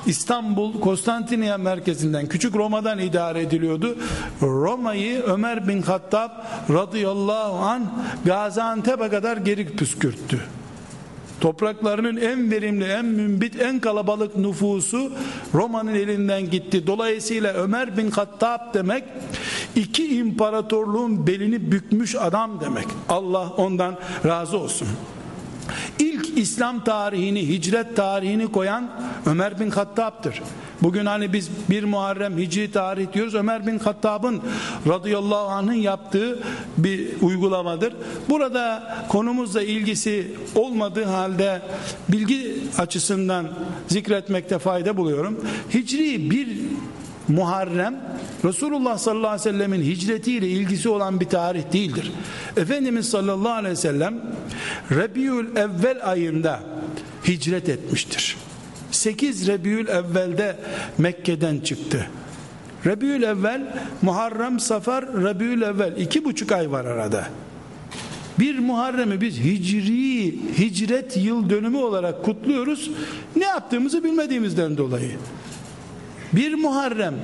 Speaker 1: İstanbul, Konstantiniye merkezinden, Küçük Roma'dan idare ediliyordu. Roma'yı Ömer bin Hattab radıyallahu an Gaziantep'e kadar geri püskürttü. Topraklarının en verimli, en mümbit, en kalabalık nüfusu Roma'nın elinden gitti. Dolayısıyla Ömer bin Hattab demek iki imparatorluğun belini bükmüş adam demek. Allah ondan razı olsun. İlk İslam tarihini, hicret tarihini koyan Ömer bin Hattab'tır. Bugün hani biz bir Muharrem Hicri tarih diyoruz. Ömer bin Hattab'ın radıyallahu anh'ın yaptığı bir uygulamadır. Burada konumuzla ilgisi olmadığı halde bilgi açısından zikretmekte fayda buluyorum. Hicri bir Muharrem Resulullah sallallahu aleyhi ve sellemin hicretiyle ilgisi olan bir tarih değildir. Efendimiz sallallahu aleyhi ve sellem Rebiül Evvel ayında hicret etmiştir. 8 Rebiül Evvel'de Mekke'den çıktı. Rebiül Evvel, Muharrem, Safar, Rebiül Evvel iki buçuk ay var arada. Bir Muharrem'i biz hicri, hicret yıl dönümü olarak kutluyoruz. Ne yaptığımızı bilmediğimizden dolayı. Bir Muharrem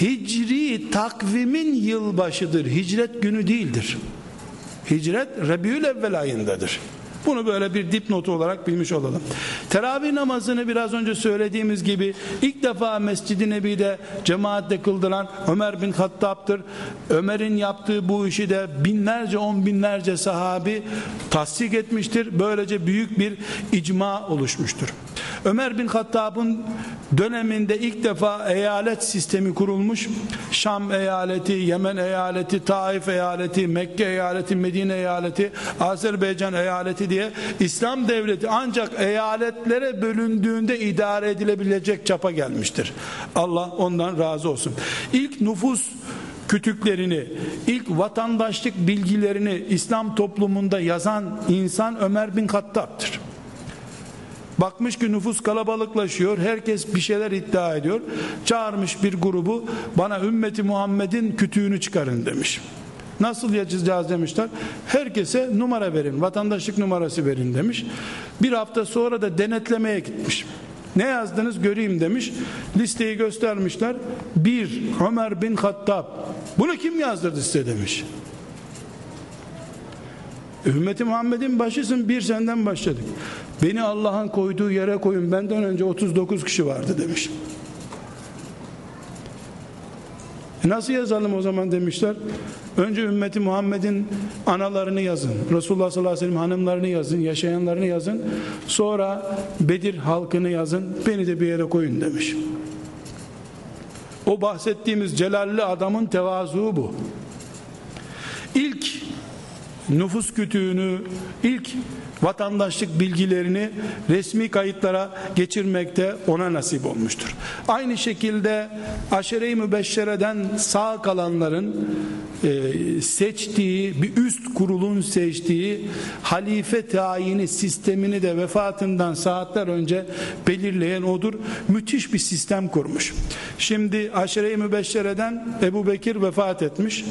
Speaker 1: hicri takvimin yılbaşıdır. Hicret günü değildir. Hicret Rabiül Evvel ayındadır. Bunu böyle bir dipnotu olarak bilmiş olalım. Teravih namazını biraz önce söylediğimiz gibi ilk defa Mescid-i Nebi'de cemaatle kıldıran Ömer bin Hattab'tır. Ömer'in yaptığı bu işi de binlerce on binlerce sahabi tasdik etmiştir. Böylece büyük bir icma oluşmuştur. Ömer bin Hattab'ın döneminde ilk defa eyalet sistemi kurulmuş. Şam eyaleti, Yemen eyaleti, Taif eyaleti, Mekke eyaleti, Medine eyaleti, Azerbaycan eyaleti diye İslam devleti ancak eyaletlere bölündüğünde idare edilebilecek çapa gelmiştir. Allah ondan razı olsun. İlk nüfus kütüklerini, ilk vatandaşlık bilgilerini İslam toplumunda yazan insan Ömer bin Hattab'tır. Bakmış ki nüfus kalabalıklaşıyor. Herkes bir şeyler iddia ediyor. Çağırmış bir grubu bana ümmeti Muhammed'in kütüğünü çıkarın demiş. Nasıl yazacağız demişler. Herkese numara verin. Vatandaşlık numarası verin demiş. Bir hafta sonra da denetlemeye gitmiş. Ne yazdınız göreyim demiş. Listeyi göstermişler. Bir Ömer bin Hattab. Bunu kim yazdırdı size demiş. Ümmeti Muhammed'in başısın bir senden başladık. Beni Allah'ın koyduğu yere koyun. Benden önce 39 kişi vardı demiş. E nasıl yazalım o zaman demişler. Önce ümmeti Muhammed'in analarını yazın. Resulullah sallallahu aleyhi ve sellem hanımlarını yazın. Yaşayanlarını yazın. Sonra Bedir halkını yazın. Beni de bir yere koyun demiş. O bahsettiğimiz celalli adamın tevazu bu. İlk nüfus kütüğünü, ilk vatandaşlık bilgilerini resmi kayıtlara geçirmekte ona nasip olmuştur. Aynı şekilde aşere-i mübeşşereden sağ kalanların e, seçtiği bir üst kurulun seçtiği halife tayini sistemini de vefatından saatler önce belirleyen odur. Müthiş bir sistem kurmuş. Şimdi aşere-i mübeşşereden Ebu Bekir vefat etmiş.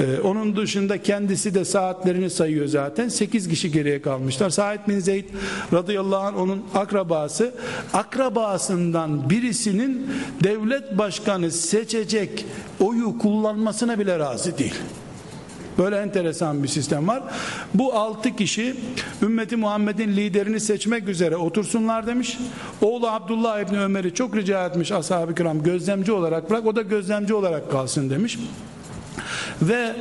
Speaker 1: Ee, onun dışında kendisi de saatlerini sayıyor zaten. 8 kişi geriye kalmışlar. Said bin Zeyd radıyallahu anh onun akrabası. Akrabasından birisinin devlet başkanı seçecek oyu kullanmasına bile razı değil. Böyle enteresan bir sistem var. Bu altı kişi ümmeti Muhammed'in liderini seçmek üzere otursunlar demiş. Oğlu Abdullah İbni Ömer'i çok rica etmiş ashab-ı kiram gözlemci olarak bırak o da gözlemci olarak kalsın demiş ve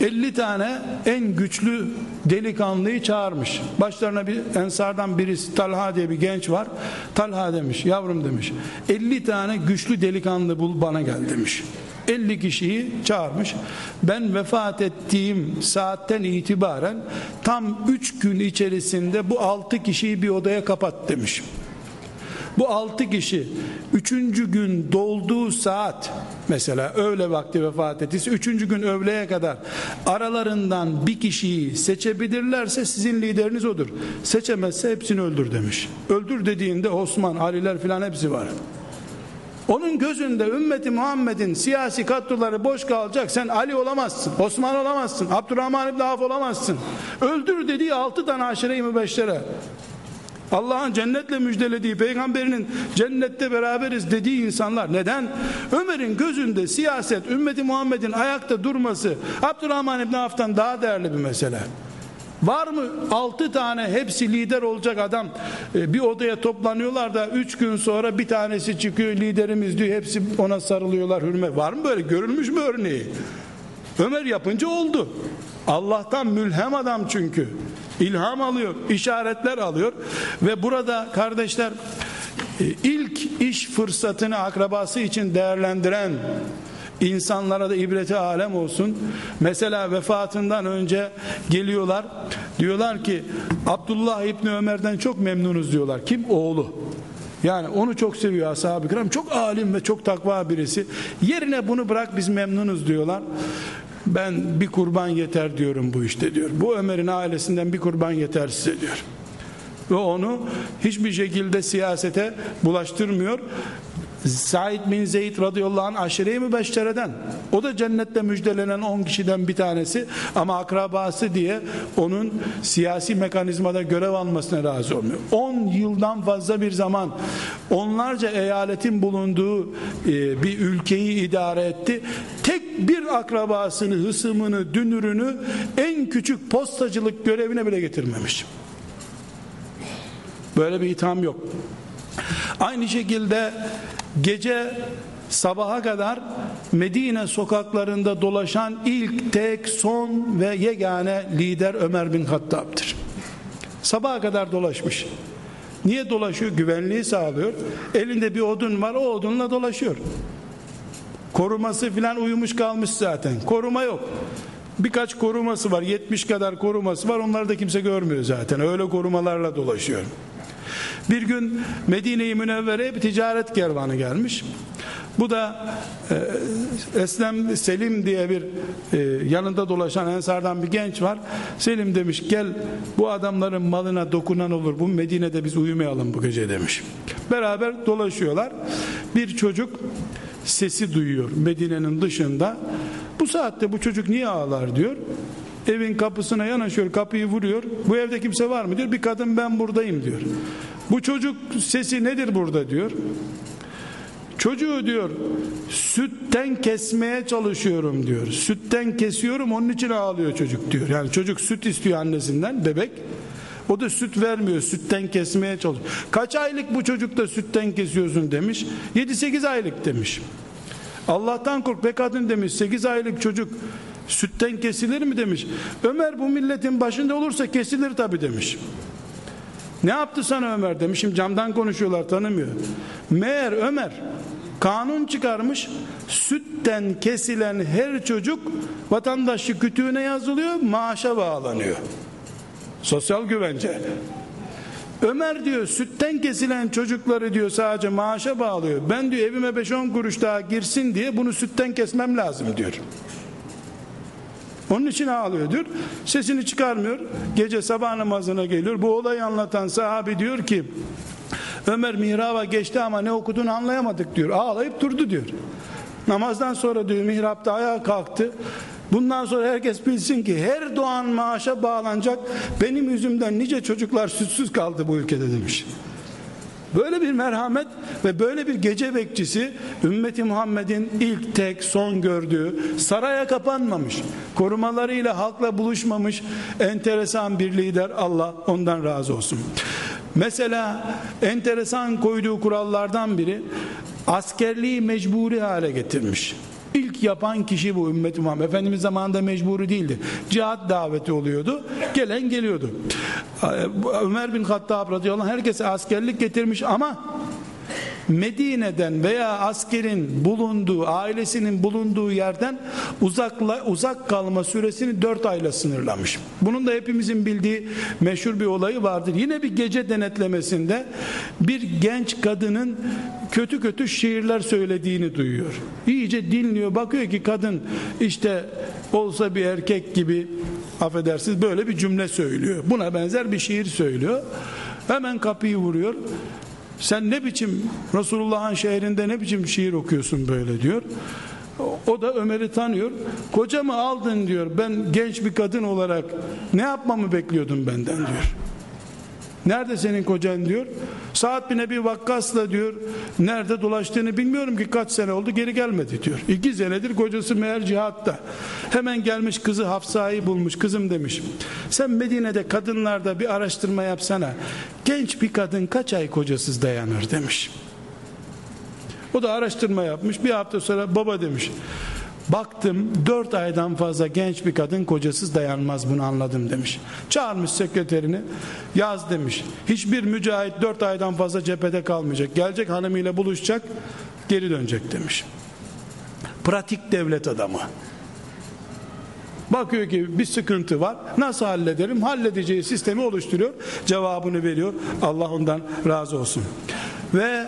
Speaker 1: 50 tane en güçlü delikanlıyı çağırmış. Başlarına bir ensardan birisi Talha diye bir genç var. Talha demiş, yavrum demiş. 50 tane güçlü delikanlı bul bana gel demiş. 50 kişiyi çağırmış. Ben vefat ettiğim saatten itibaren tam 3 gün içerisinde bu 6 kişiyi bir odaya kapat demiş. Bu altı kişi üçüncü gün dolduğu saat mesela öğle vakti vefat ettiyse üçüncü gün öğleye kadar aralarından bir kişiyi seçebilirlerse sizin lideriniz odur. Seçemezse hepsini öldür demiş. Öldür dediğinde Osman, Aliler filan hepsi var. Onun gözünde ümmeti Muhammed'in siyasi kadroları boş kalacak. Sen Ali olamazsın, Osman olamazsın, Abdurrahman İbni Avf olamazsın. Öldür dediği altı tane aşire-i mübeşşere. Allah'ın cennetle müjdelediği peygamberinin cennette beraberiz dediği insanlar neden? Ömer'in gözünde siyaset ümmeti Muhammed'in ayakta durması Abdurrahman İbni Af'tan daha değerli bir mesele. Var mı altı tane hepsi lider olacak adam e, bir odaya toplanıyorlar da üç gün sonra bir tanesi çıkıyor liderimiz diyor hepsi ona sarılıyorlar hürmet. Var mı böyle görülmüş mü örneği? Ömer yapınca oldu. Allah'tan mülhem adam çünkü. İlham alıyor, işaretler alıyor ve burada kardeşler e, ilk iş fırsatını akrabası için değerlendiren insanlara da ibreti alem olsun. Mesela vefatından önce geliyorlar. Diyorlar ki Abdullah İbni Ömer'den çok memnunuz diyorlar. Kim? Oğlu. Yani onu çok seviyor ashab-ı kiram. Çok alim ve çok takva birisi. Yerine bunu bırak biz memnunuz diyorlar ben bir kurban yeter diyorum bu işte diyor. Bu Ömer'in ailesinden bir kurban yeter size diyor. Ve onu hiçbir şekilde siyasete bulaştırmıyor. Said bin Zeyd radıyallahu anh aşire-i mübeşşereden o da cennette müjdelenen 10 kişiden bir tanesi ama akrabası diye onun siyasi mekanizmada görev almasına razı olmuyor. 10 yıldan fazla bir zaman onlarca eyaletin bulunduğu e, bir ülkeyi idare etti. Tek bir akrabasını hısımını dünürünü en küçük postacılık görevine bile getirmemiş. Böyle bir itham yok. Aynı şekilde gece sabaha kadar Medine sokaklarında dolaşan ilk tek son ve yegane lider Ömer bin Hattab'dır. Sabaha kadar dolaşmış. Niye dolaşıyor? Güvenliği sağlıyor. Elinde bir odun var o odunla dolaşıyor. Koruması filan uyumuş kalmış zaten. Koruma yok. Birkaç koruması var. 70 kadar koruması var. Onları da kimse görmüyor zaten. Öyle korumalarla dolaşıyor. Bir gün Medine-i Münevvere'ye bir ticaret kervanı gelmiş. Bu da e, Eslem Selim diye bir e, yanında dolaşan ensardan bir genç var. Selim demiş gel bu adamların malına dokunan olur. Bu Medine'de biz uyumayalım bu gece demiş. Beraber dolaşıyorlar. Bir çocuk sesi duyuyor Medine'nin dışında. Bu saatte bu çocuk niye ağlar diyor. Evin kapısına yanaşıyor, kapıyı vuruyor. Bu evde kimse var mı diyor. Bir kadın ben buradayım diyor. Bu çocuk sesi nedir burada diyor. Çocuğu diyor sütten kesmeye çalışıyorum diyor. Sütten kesiyorum onun için ağlıyor çocuk diyor. Yani çocuk süt istiyor annesinden bebek. O da süt vermiyor. Sütten kesmeye çalışıyor. Kaç aylık bu çocuk da sütten kesiyorsun demiş. 7-8 aylık demiş. Allah'tan kork be kadın demiş. 8 aylık çocuk sütten kesilir mi demiş. Ömer bu milletin başında olursa kesilir tabi demiş. Ne yaptı sana Ömer demişim camdan konuşuyorlar tanımıyor. Meğer Ömer kanun çıkarmış sütten kesilen her çocuk vatandaşlık kütüğüne yazılıyor maaşa bağlanıyor. Sosyal güvence. Ömer diyor sütten kesilen çocukları diyor sadece maaşa bağlıyor. Ben diyor evime 5-10 kuruş daha girsin diye bunu sütten kesmem lazım diyor. Onun için ağlıyor diyor. Sesini çıkarmıyor. Gece sabah namazına geliyor. Bu olayı anlatan sahabi diyor ki Ömer mihraba geçti ama ne okuduğunu anlayamadık diyor. Ağlayıp durdu diyor. Namazdan sonra diyor mihrapta ayağa kalktı. Bundan sonra herkes bilsin ki her doğan maaşa bağlanacak. Benim yüzümden nice çocuklar sütsüz kaldı bu ülkede demiş. Böyle bir merhamet ve böyle bir gece bekçisi ümmeti Muhammed'in ilk tek son gördüğü saraya kapanmamış korumalarıyla halkla buluşmamış enteresan bir lider Allah ondan razı olsun. Mesela enteresan koyduğu kurallardan biri askerliği mecburi hale getirmiş. İlk yapan kişi bu ümmet Muhammed. Efendimiz zamanında mecburi değildi. Cihat daveti oluyordu. Gelen geliyordu. Ömer bin Hattab radıyallahu anh herkese askerlik getirmiş ama Medine'den veya askerin bulunduğu, ailesinin bulunduğu yerden uzakla, uzak kalma süresini dört ayla sınırlamış. Bunun da hepimizin bildiği meşhur bir olayı vardır. Yine bir gece denetlemesinde bir genç kadının kötü kötü şiirler söylediğini duyuyor. İyice dinliyor, bakıyor ki kadın işte olsa bir erkek gibi affedersiniz böyle bir cümle söylüyor. Buna benzer bir şiir söylüyor. Hemen kapıyı vuruyor. Sen ne biçim Resulullah'ın şehrinde ne biçim şiir okuyorsun böyle diyor. O da Ömer'i tanıyor. Kocamı aldın diyor. Ben genç bir kadın olarak ne yapmamı bekliyordun benden diyor. Nerede senin kocan diyor. Saat bin Ebi Vakkas'la diyor. Nerede dolaştığını bilmiyorum ki kaç sene oldu geri gelmedi diyor. İki senedir kocası meğer cihatta. Hemen gelmiş kızı Hafsa'yı bulmuş. Kızım demiş. Sen Medine'de kadınlarda bir araştırma yapsana. Genç bir kadın kaç ay kocasız dayanır demiş. O da araştırma yapmış. Bir hafta sonra baba demiş. Baktım dört aydan fazla genç bir kadın kocasız dayanmaz bunu anladım demiş. Çağırmış sekreterini yaz demiş. Hiçbir mücahit dört aydan fazla cephede kalmayacak. Gelecek hanımıyla buluşacak geri dönecek demiş. Pratik devlet adamı. Bakıyor ki bir sıkıntı var. Nasıl hallederim? Halledeceği sistemi oluşturuyor. Cevabını veriyor. Allah ondan razı olsun. Ve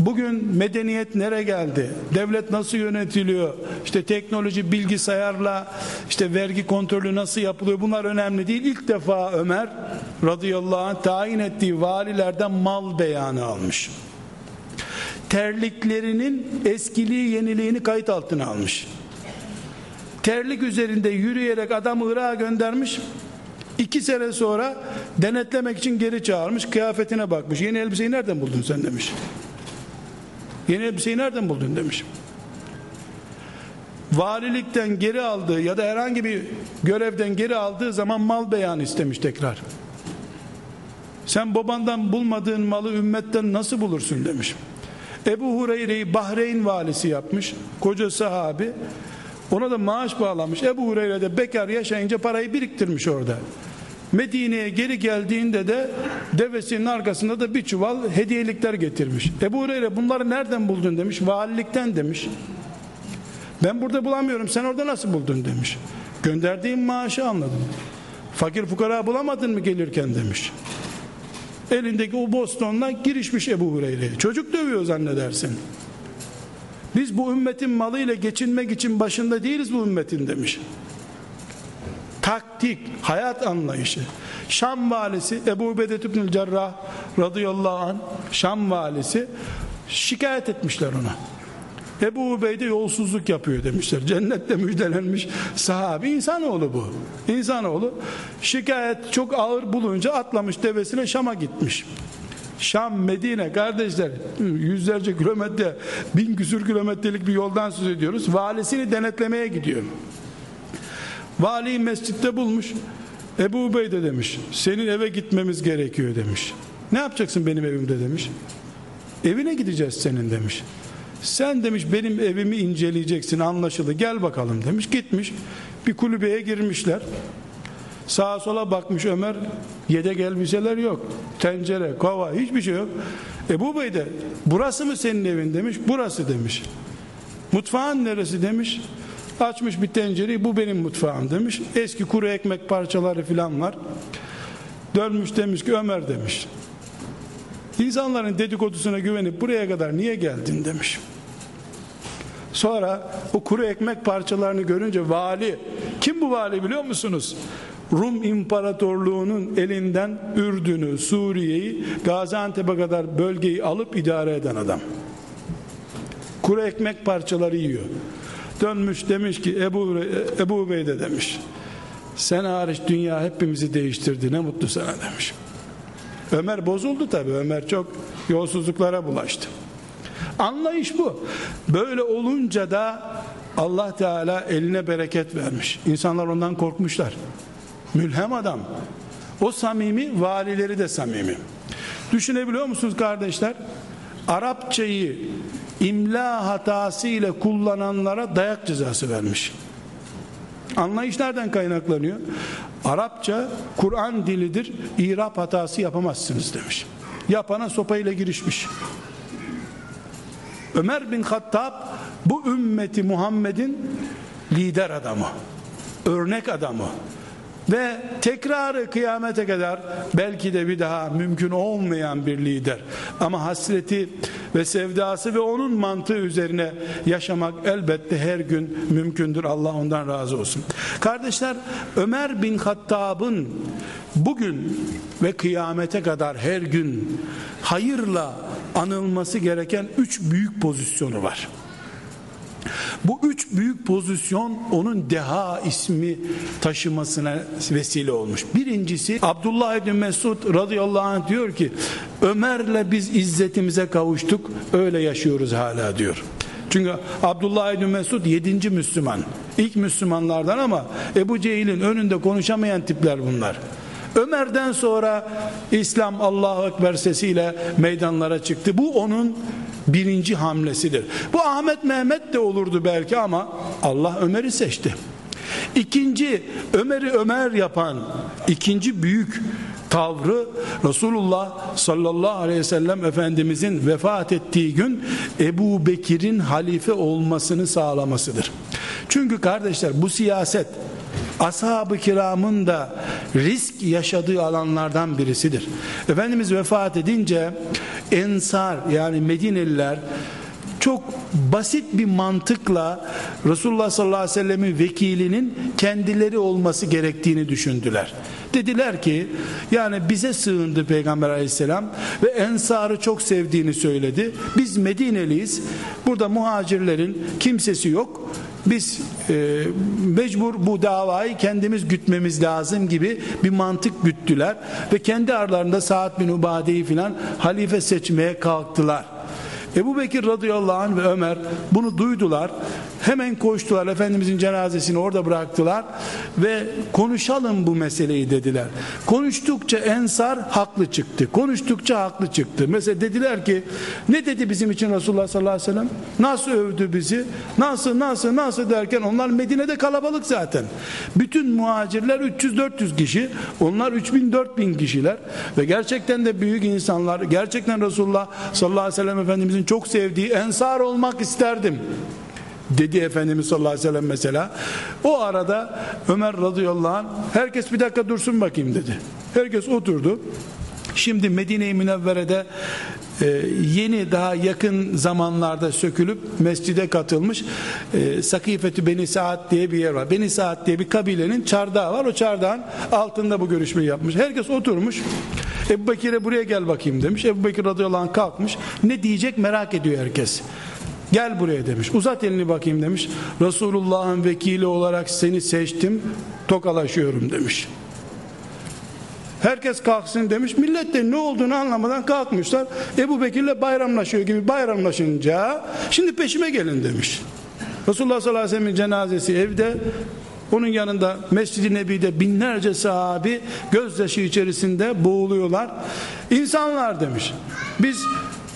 Speaker 1: Bugün medeniyet nere geldi? Devlet nasıl yönetiliyor? İşte teknoloji bilgisayarla işte vergi kontrolü nasıl yapılıyor? Bunlar önemli değil. İlk defa Ömer radıyallahu anh tayin ettiği valilerden mal beyanı almış. terliklerinin eskiliği yeniliğini kayıt altına almış. Terlik üzerinde yürüyerek adamı Irak'a göndermiş. İki sene sonra denetlemek için geri çağırmış. Kıyafetine bakmış. Yeni elbiseyi nereden buldun sen demiş. Yeni elbiseyi nereden buldun demiş. Valilikten geri aldığı ya da herhangi bir görevden geri aldığı zaman mal beyanı istemiş tekrar. Sen babandan bulmadığın malı ümmetten nasıl bulursun demiş. Ebu Hureyre'yi Bahreyn valisi yapmış. Koca sahabi. Ona da maaş bağlamış. Ebu Hureyre de bekar yaşayınca parayı biriktirmiş orada. Medine'ye geri geldiğinde de devesinin arkasında da bir çuval hediyelikler getirmiş. Ebu Hureyre bunları nereden buldun demiş. Valilikten demiş. Ben burada bulamıyorum sen orada nasıl buldun demiş. Gönderdiğim maaşı anladım. Fakir fukara bulamadın mı gelirken demiş. Elindeki o bostonla girişmiş Ebu Hureyre'ye. Çocuk dövüyor zannedersin. Biz bu ümmetin malıyla geçinmek için başında değiliz bu ümmetin demiş. Taktik, hayat anlayışı. Şam valisi Ebu Ubedet İbnül Cerrah radıyallahu an Şam valisi şikayet etmişler ona. Ebu Ubeyde yolsuzluk yapıyor demişler. Cennette müjdelenmiş sahabi insanoğlu bu. İnsanoğlu şikayet çok ağır bulunca atlamış devesine Şam'a gitmiş. Şam, Medine kardeşler yüzlerce kilometre bin küsür kilometrelik bir yoldan söz ediyoruz. Valisini denetlemeye gidiyor. Vali mescitte bulmuş. Ebu Ubeyde demiş. Senin eve gitmemiz gerekiyor demiş. Ne yapacaksın benim evimde demiş. Evine gideceğiz senin demiş. Sen demiş benim evimi inceleyeceksin anlaşıldı gel bakalım demiş. Gitmiş bir kulübeye girmişler. Sağa sola bakmış Ömer yedek elbiseler yok. Tencere, kova hiçbir şey yok. Ebu Bey de burası mı senin evin demiş. Burası demiş. Mutfağın neresi demiş. Açmış bir tencereyi bu benim mutfağım demiş. Eski kuru ekmek parçaları filan var. Dönmüş demiş ki Ömer demiş. İnsanların dedikodusuna güvenip buraya kadar niye geldin demiş. Sonra o kuru ekmek parçalarını görünce vali, kim bu vali biliyor musunuz? Rum İmparatorluğu'nun elinden Ürdün'ü, Suriye'yi, Gaziantep'e kadar bölgeyi alıp idare eden adam. Kuru ekmek parçaları yiyor. Dönmüş demiş ki Ebu, Ebu Bey de demiş. Sen hariç dünya hepimizi değiştirdi ne mutlu sana demiş. Ömer bozuldu tabi. Ömer çok yolsuzluklara bulaştı. Anlayış bu. Böyle olunca da Allah Teala eline bereket vermiş. İnsanlar ondan korkmuşlar. Mülhem adam. O samimi, valileri de samimi. Düşünebiliyor musunuz kardeşler? Arapçayı imla hatası ile kullananlara dayak cezası vermiş. Anlayış nereden kaynaklanıyor? Arapça Kur'an dilidir. İrap hatası yapamazsınız demiş. Yapana sopayla girişmiş. Ömer bin Hattab bu ümmeti Muhammed'in lider adamı. Örnek adamı ve tekrarı kıyamete kadar belki de bir daha mümkün olmayan bir lider. Ama hasreti ve sevdası ve onun mantığı üzerine yaşamak elbette her gün mümkündür. Allah ondan razı olsun. Kardeşler Ömer bin Hattab'ın bugün ve kıyamete kadar her gün hayırla anılması gereken üç büyük pozisyonu var bu üç büyük pozisyon onun deha ismi taşımasına vesile olmuş. Birincisi Abdullah ibn Mesud radıyallahu anh diyor ki Ömer'le biz izzetimize kavuştuk öyle yaşıyoruz hala diyor. Çünkü Abdullah ibn Mesud yedinci Müslüman. İlk Müslümanlardan ama Ebu Cehil'in önünde konuşamayan tipler bunlar. Ömer'den sonra İslam Allahu Ekber sesiyle meydanlara çıktı. Bu onun birinci hamlesidir. Bu Ahmet Mehmet de olurdu belki ama Allah Ömer'i seçti. İkinci Ömer'i Ömer yapan ikinci büyük tavrı Resulullah sallallahu aleyhi ve sellem Efendimizin vefat ettiği gün Ebu Bekir'in halife olmasını sağlamasıdır. Çünkü kardeşler bu siyaset ashab-ı kiramın da risk yaşadığı alanlardan birisidir. Efendimiz vefat edince Ensar yani Medineliler çok basit bir mantıkla Resulullah sallallahu aleyhi ve sellemin vekilinin kendileri olması gerektiğini düşündüler. Dediler ki yani bize sığındı Peygamber aleyhisselam ve ensarı çok sevdiğini söyledi. Biz Medineliyiz. Burada muhacirlerin kimsesi yok. Biz e, mecbur bu davayı kendimiz gütmemiz lazım gibi bir mantık güttüler ve kendi aralarında Saad bin Ubade'yi filan halife seçmeye kalktılar. Ebu Bekir radıyallahu anh ve Ömer bunu duydular. Hemen koştular Efendimizin cenazesini orada bıraktılar ve konuşalım bu meseleyi dediler. Konuştukça Ensar haklı çıktı. Konuştukça haklı çıktı. Mesela dediler ki ne dedi bizim için Resulullah sallallahu aleyhi ve sellem? Nasıl övdü bizi? Nasıl nasıl nasıl derken onlar Medine'de kalabalık zaten. Bütün muhacirler 300-400 kişi. Onlar 3000-4000 kişiler ve gerçekten de büyük insanlar. Gerçekten Resulullah sallallahu aleyhi ve sellem Efendimizin çok sevdiği ensar olmak isterdim dedi Efendimiz sallallahu aleyhi ve sellem mesela. O arada Ömer radıyallahu anh herkes bir dakika dursun bakayım dedi. Herkes oturdu. Şimdi Medine-i Münevvere'de e, yeni daha yakın zamanlarda sökülüp mescide katılmış e, Sakifetü Beni Saad diye bir yer var. Beni Saad diye bir kabilenin çardağı var. O çardağın altında bu görüşmeyi yapmış. Herkes oturmuş. Ebu Bekir'e buraya gel bakayım demiş. Ebu Bekir radıyallahu anh kalkmış. Ne diyecek merak ediyor herkes. Gel buraya demiş. Uzat elini bakayım demiş. Resulullah'ın vekili olarak seni seçtim. Tokalaşıyorum demiş. Herkes kalksın demiş. Millet de ne olduğunu anlamadan kalkmışlar. Ebu Bekir'le bayramlaşıyor gibi bayramlaşınca şimdi peşime gelin demiş. Resulullah sallallahu aleyhi ve sellem'in cenazesi evde onun yanında Mescid-i Nebi'de binlerce sahabi gözyaşı içerisinde boğuluyorlar. İnsanlar demiş. Biz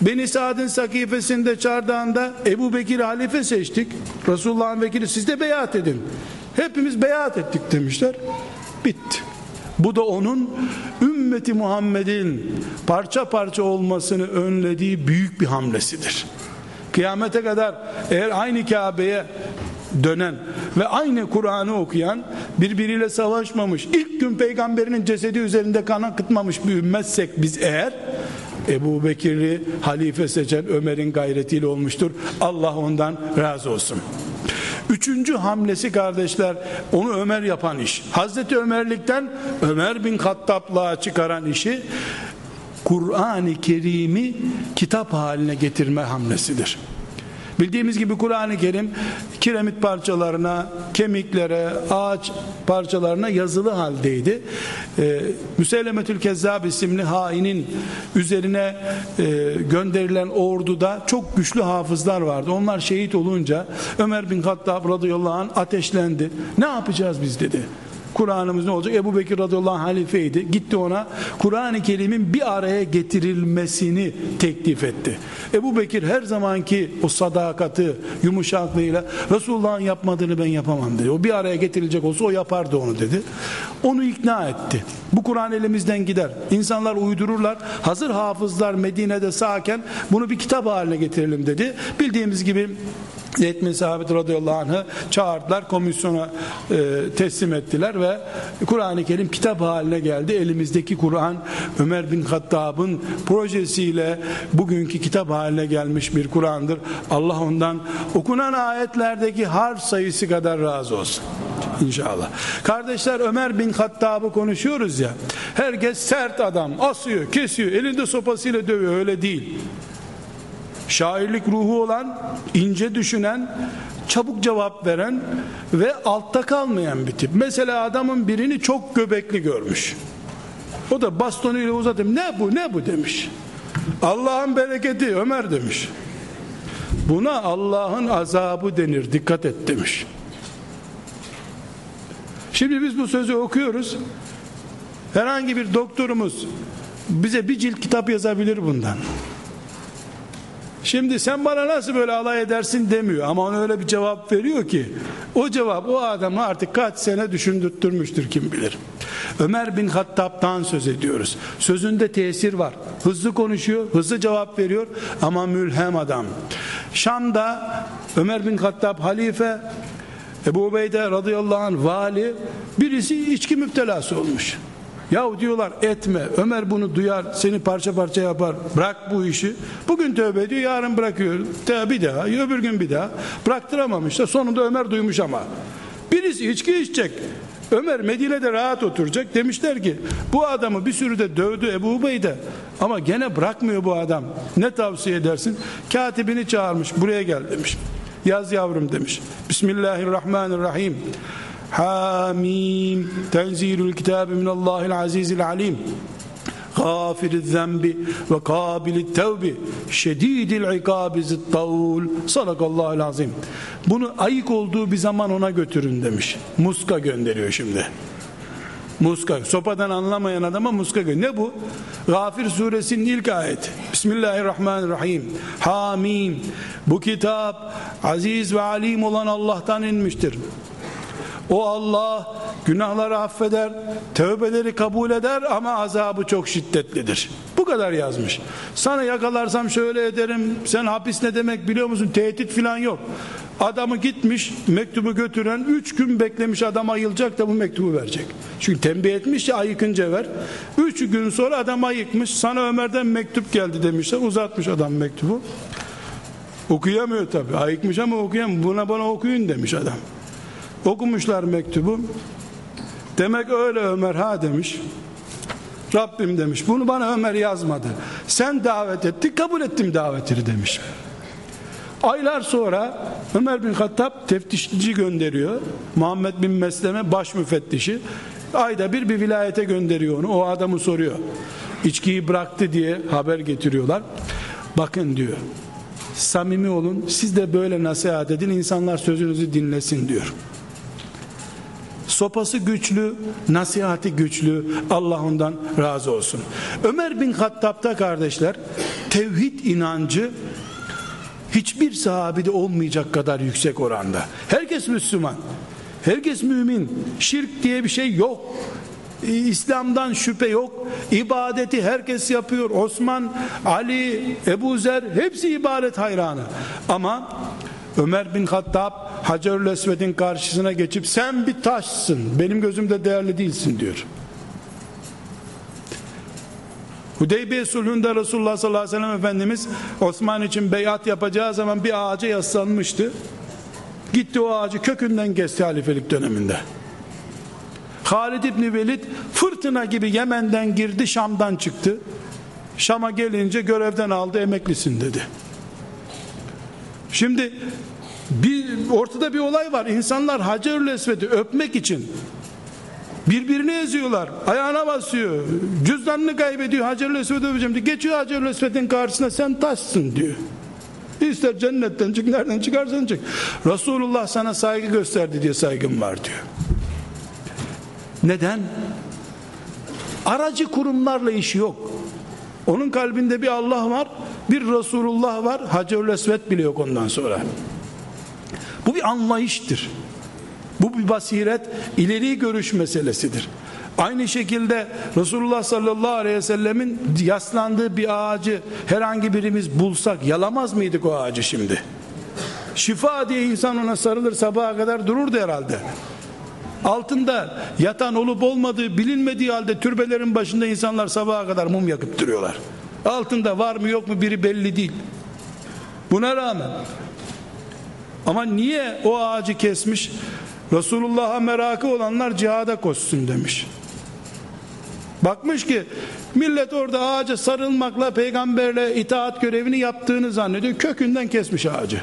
Speaker 1: Beni Saad'ın sakifesinde çardağında Ebu Bekir halife seçtik. Resulullah'ın vekili siz de beyat edin. Hepimiz beyat ettik demişler. Bitti. Bu da onun ümmeti Muhammed'in parça parça olmasını önlediği büyük bir hamlesidir. Kıyamete kadar eğer aynı Kabe'ye dönen ve aynı Kur'an'ı okuyan birbiriyle savaşmamış ilk gün peygamberinin cesedi üzerinde kan akıtmamış bir ümmetsek biz eğer Ebu Bekir'i halife seçen Ömer'in gayretiyle olmuştur. Allah ondan razı olsun. Üçüncü hamlesi kardeşler onu Ömer yapan iş. Hazreti Ömerlikten Ömer bin Hattab'lığa çıkaran işi Kur'an-ı Kerim'i kitap haline getirme hamlesidir. Bildiğimiz gibi Kur'an-ı Kerim kiremit parçalarına, kemiklere, ağaç parçalarına yazılı haldeydi. Ee, Müsellemetül Kezzab isimli hainin üzerine e, gönderilen orduda çok güçlü hafızlar vardı. Onlar şehit olunca Ömer bin Hattab radıyallahu anh ateşlendi. Ne yapacağız biz dedi. Kur'an'ımız ne olacak? Ebu Bekir radıyallahu anh halifeydi. Gitti ona Kur'an-ı Kerim'in bir araya getirilmesini teklif etti. Ebu Bekir her zamanki o sadakati, yumuşaklığıyla Resulullah'ın yapmadığını ben yapamam dedi. O bir araya getirilecek olsa o yapardı onu dedi. Onu ikna etti. Bu Kur'an elimizden gider. İnsanlar uydururlar. Hazır hafızlar Medine'de sağken bunu bir kitap haline getirelim dedi. Bildiğimiz gibi Zeyd bin Sabit radıyallahu anh'ı çağırdılar komisyona e, teslim ettiler ve Kur'an-ı Kerim kitap haline geldi elimizdeki Kur'an Ömer bin Hattab'ın projesiyle bugünkü kitap haline gelmiş bir Kur'an'dır Allah ondan okunan ayetlerdeki harf sayısı kadar razı olsun İnşallah. Kardeşler Ömer bin Hattab'ı konuşuyoruz ya. Herkes sert adam, asıyor, kesiyor, elinde sopasıyla dövüyor. Öyle değil şairlik ruhu olan, ince düşünen, çabuk cevap veren ve altta kalmayan bir tip. Mesela adamın birini çok göbekli görmüş. O da bastonuyla uzatıp ne bu ne bu demiş. Allah'ın bereketi Ömer demiş. Buna Allah'ın azabı denir dikkat et demiş. Şimdi biz bu sözü okuyoruz. Herhangi bir doktorumuz bize bir cilt kitap yazabilir bundan. Şimdi sen bana nasıl böyle alay edersin demiyor ama ona öyle bir cevap veriyor ki o cevap o adamı artık kaç sene düşündürtmüştür kim bilir. Ömer bin Hattab'dan söz ediyoruz. Sözünde tesir var. Hızlı konuşuyor, hızlı cevap veriyor ama mülhem adam. Şam'da Ömer bin Hattab halife Ebu Ubeyde radıyallahu anh vali birisi içki müptelası olmuş. Yahu diyorlar etme. Ömer bunu duyar, seni parça parça yapar. Bırak bu işi. Bugün tövbe ediyor, yarın bırakıyor. Bir daha, öbür gün bir daha. Bıraktıramamış da sonunda Ömer duymuş ama. Birisi içki içecek. Ömer Medine'de rahat oturacak. Demişler ki bu adamı bir sürü de dövdü Ebu Ubeyde ama gene bırakmıyor bu adam. Ne tavsiye edersin? Katibini çağırmış buraya gel demiş. Yaz yavrum demiş. Bismillahirrahmanirrahim. Hamim. Tenzilül kitabı minallahil azizil alim. غافر الذنب وقابل التوب شديد العقاب ذي الطول sadakallahu azim bunu ayık olduğu bir zaman ona götürün demiş muska gönderiyor şimdi muska sopadan anlamayan adama muska gönderiyor ne bu Gafir suresinin ilk ayeti Bismillahirrahmanirrahim Hamim bu kitap aziz ve alim olan Allah'tan inmiştir o Allah günahları affeder, tövbeleri kabul eder ama azabı çok şiddetlidir. Bu kadar yazmış. Sana yakalarsam şöyle ederim. Sen hapis ne demek biliyor musun? Tehdit filan yok. Adamı gitmiş mektubu götüren 3 gün beklemiş adam ayılacak da bu mektubu verecek. Çünkü tembih etmiş ya ayıkınca ver. 3 gün sonra adam ayıkmış. Sana Ömer'den mektup geldi demişler. Uzatmış adam mektubu. Okuyamıyor tabi. Ayıkmış ama okuyamıyor. Buna bana okuyun demiş adam. Okumuşlar mektubu. Demek öyle Ömer ha demiş. Rabbim demiş bunu bana Ömer yazmadı. Sen davet etti kabul ettim davetini demiş. Aylar sonra Ömer bin Hattab teftişçi gönderiyor. Muhammed bin Mesleme baş müfettişi. Ayda bir bir vilayete gönderiyor onu. O adamı soruyor. İçkiyi bıraktı diye haber getiriyorlar. Bakın diyor. Samimi olun. Siz de böyle nasihat edin. insanlar sözünüzü dinlesin diyor. Sopası güçlü, nasihati güçlü. Allah ondan razı olsun. Ömer bin Hattab'da kardeşler tevhid inancı hiçbir sahabede olmayacak kadar yüksek oranda. Herkes Müslüman. Herkes mümin. Şirk diye bir şey yok. İslam'dan şüphe yok. İbadeti herkes yapıyor. Osman, Ali, Ebu Zer hepsi ibadet hayranı. Ama Ömer bin Hattab Hacerül Esved'in karşısına geçip sen bir taşsın benim gözümde değerli değilsin diyor. Hudeybiye sulhünde Resulullah sallallahu aleyhi ve sellem Efendimiz Osman için beyat yapacağı zaman bir ağaca yaslanmıştı. Gitti o ağacı kökünden kesti halifelik döneminde. Halid İbni Velid fırtına gibi Yemen'den girdi Şam'dan çıktı. Şam'a gelince görevden aldı emeklisin dedi. Şimdi bir ortada bir olay var. İnsanlar Hacerül Esved'i öpmek için birbirini eziyorlar. Ayağına basıyor. Cüzdanını kaybediyor. Hacerül Esved'i öpeceğim diyor. Geçiyor Hacerül Esved'in karşısına sen taşsın diyor. İster cennetten çık nereden çıkarsan çık. Resulullah sana saygı gösterdi diye saygım var diyor. Neden? Aracı kurumlarla işi yok. Onun kalbinde bir Allah var, bir Resulullah var, Hacerül Esved bile yok ondan sonra. Bu bir anlayıştır. Bu bir basiret, ileri görüş meselesidir. Aynı şekilde Resulullah sallallahu aleyhi ve sellemin yaslandığı bir ağacı herhangi birimiz bulsak yalamaz mıydık o ağacı şimdi? Şifa diye insan ona sarılır sabaha kadar dururdu herhalde. Altında yatan olup olmadığı bilinmediği halde türbelerin başında insanlar sabaha kadar mum yakıp duruyorlar. Altında var mı yok mu biri belli değil. Buna rağmen ama niye o ağacı kesmiş? Resulullah'a merakı olanlar cihada koşsun demiş. Bakmış ki millet orada ağaca sarılmakla peygamberle itaat görevini yaptığını zannediyor. Kökünden kesmiş ağacı.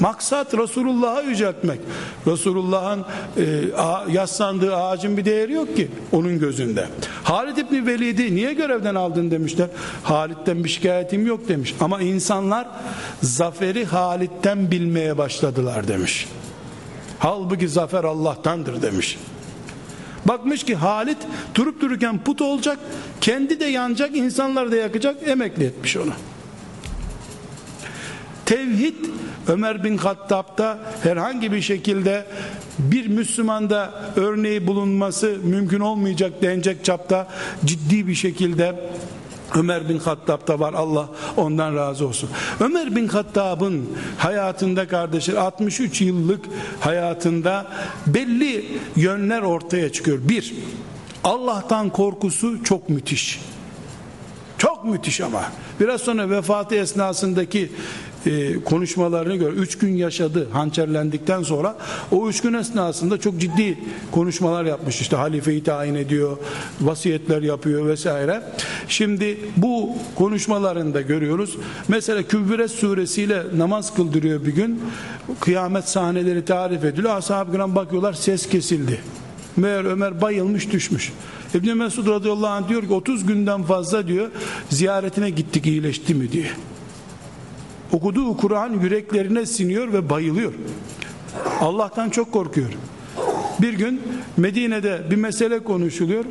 Speaker 1: Maksat Resulullah'a yüceltmek. Resulullah'ın e, yaslandığı ağacın bir değeri yok ki onun gözünde. Halid İbni Velid'i niye görevden aldın demişler. Halid'den bir şikayetim yok demiş. Ama insanlar zaferi Halid'den bilmeye başladılar demiş. Halbuki zafer Allah'tandır demiş. Bakmış ki Halit durup dururken put olacak, kendi de yanacak, insanlar da yakacak, emekli etmiş onu. Tevhid Ömer bin Hattab'da herhangi bir şekilde bir Müslümanda örneği bulunması mümkün olmayacak denecek çapta ciddi bir şekilde Ömer bin Hattab'da var Allah ondan razı olsun. Ömer bin Hattab'ın hayatında kardeşler 63 yıllık hayatında belli yönler ortaya çıkıyor. Bir, Allah'tan korkusu çok müthiş. Çok müthiş ama. Biraz sonra vefatı esnasındaki e, konuşmalarını gör. Üç gün yaşadı hançerlendikten sonra. O üç gün esnasında çok ciddi konuşmalar yapmış. İşte halifeyi tayin ediyor, vasiyetler yapıyor vesaire. Şimdi bu konuşmalarında görüyoruz. Mesela Kübüret suresiyle namaz kıldırıyor bir gün. Kıyamet sahneleri tarif ediliyor. Ashab-ı kiram bakıyorlar ses kesildi. Meğer Ömer bayılmış düşmüş. İbn Mesud radıyallahu anh diyor ki 30 günden fazla diyor ziyaretine gittik iyileşti mi diye. Okuduğu Kur'an yüreklerine siniyor ve bayılıyor. Allah'tan çok korkuyor. Bir gün Medine'de bir mesele konuşuluyor.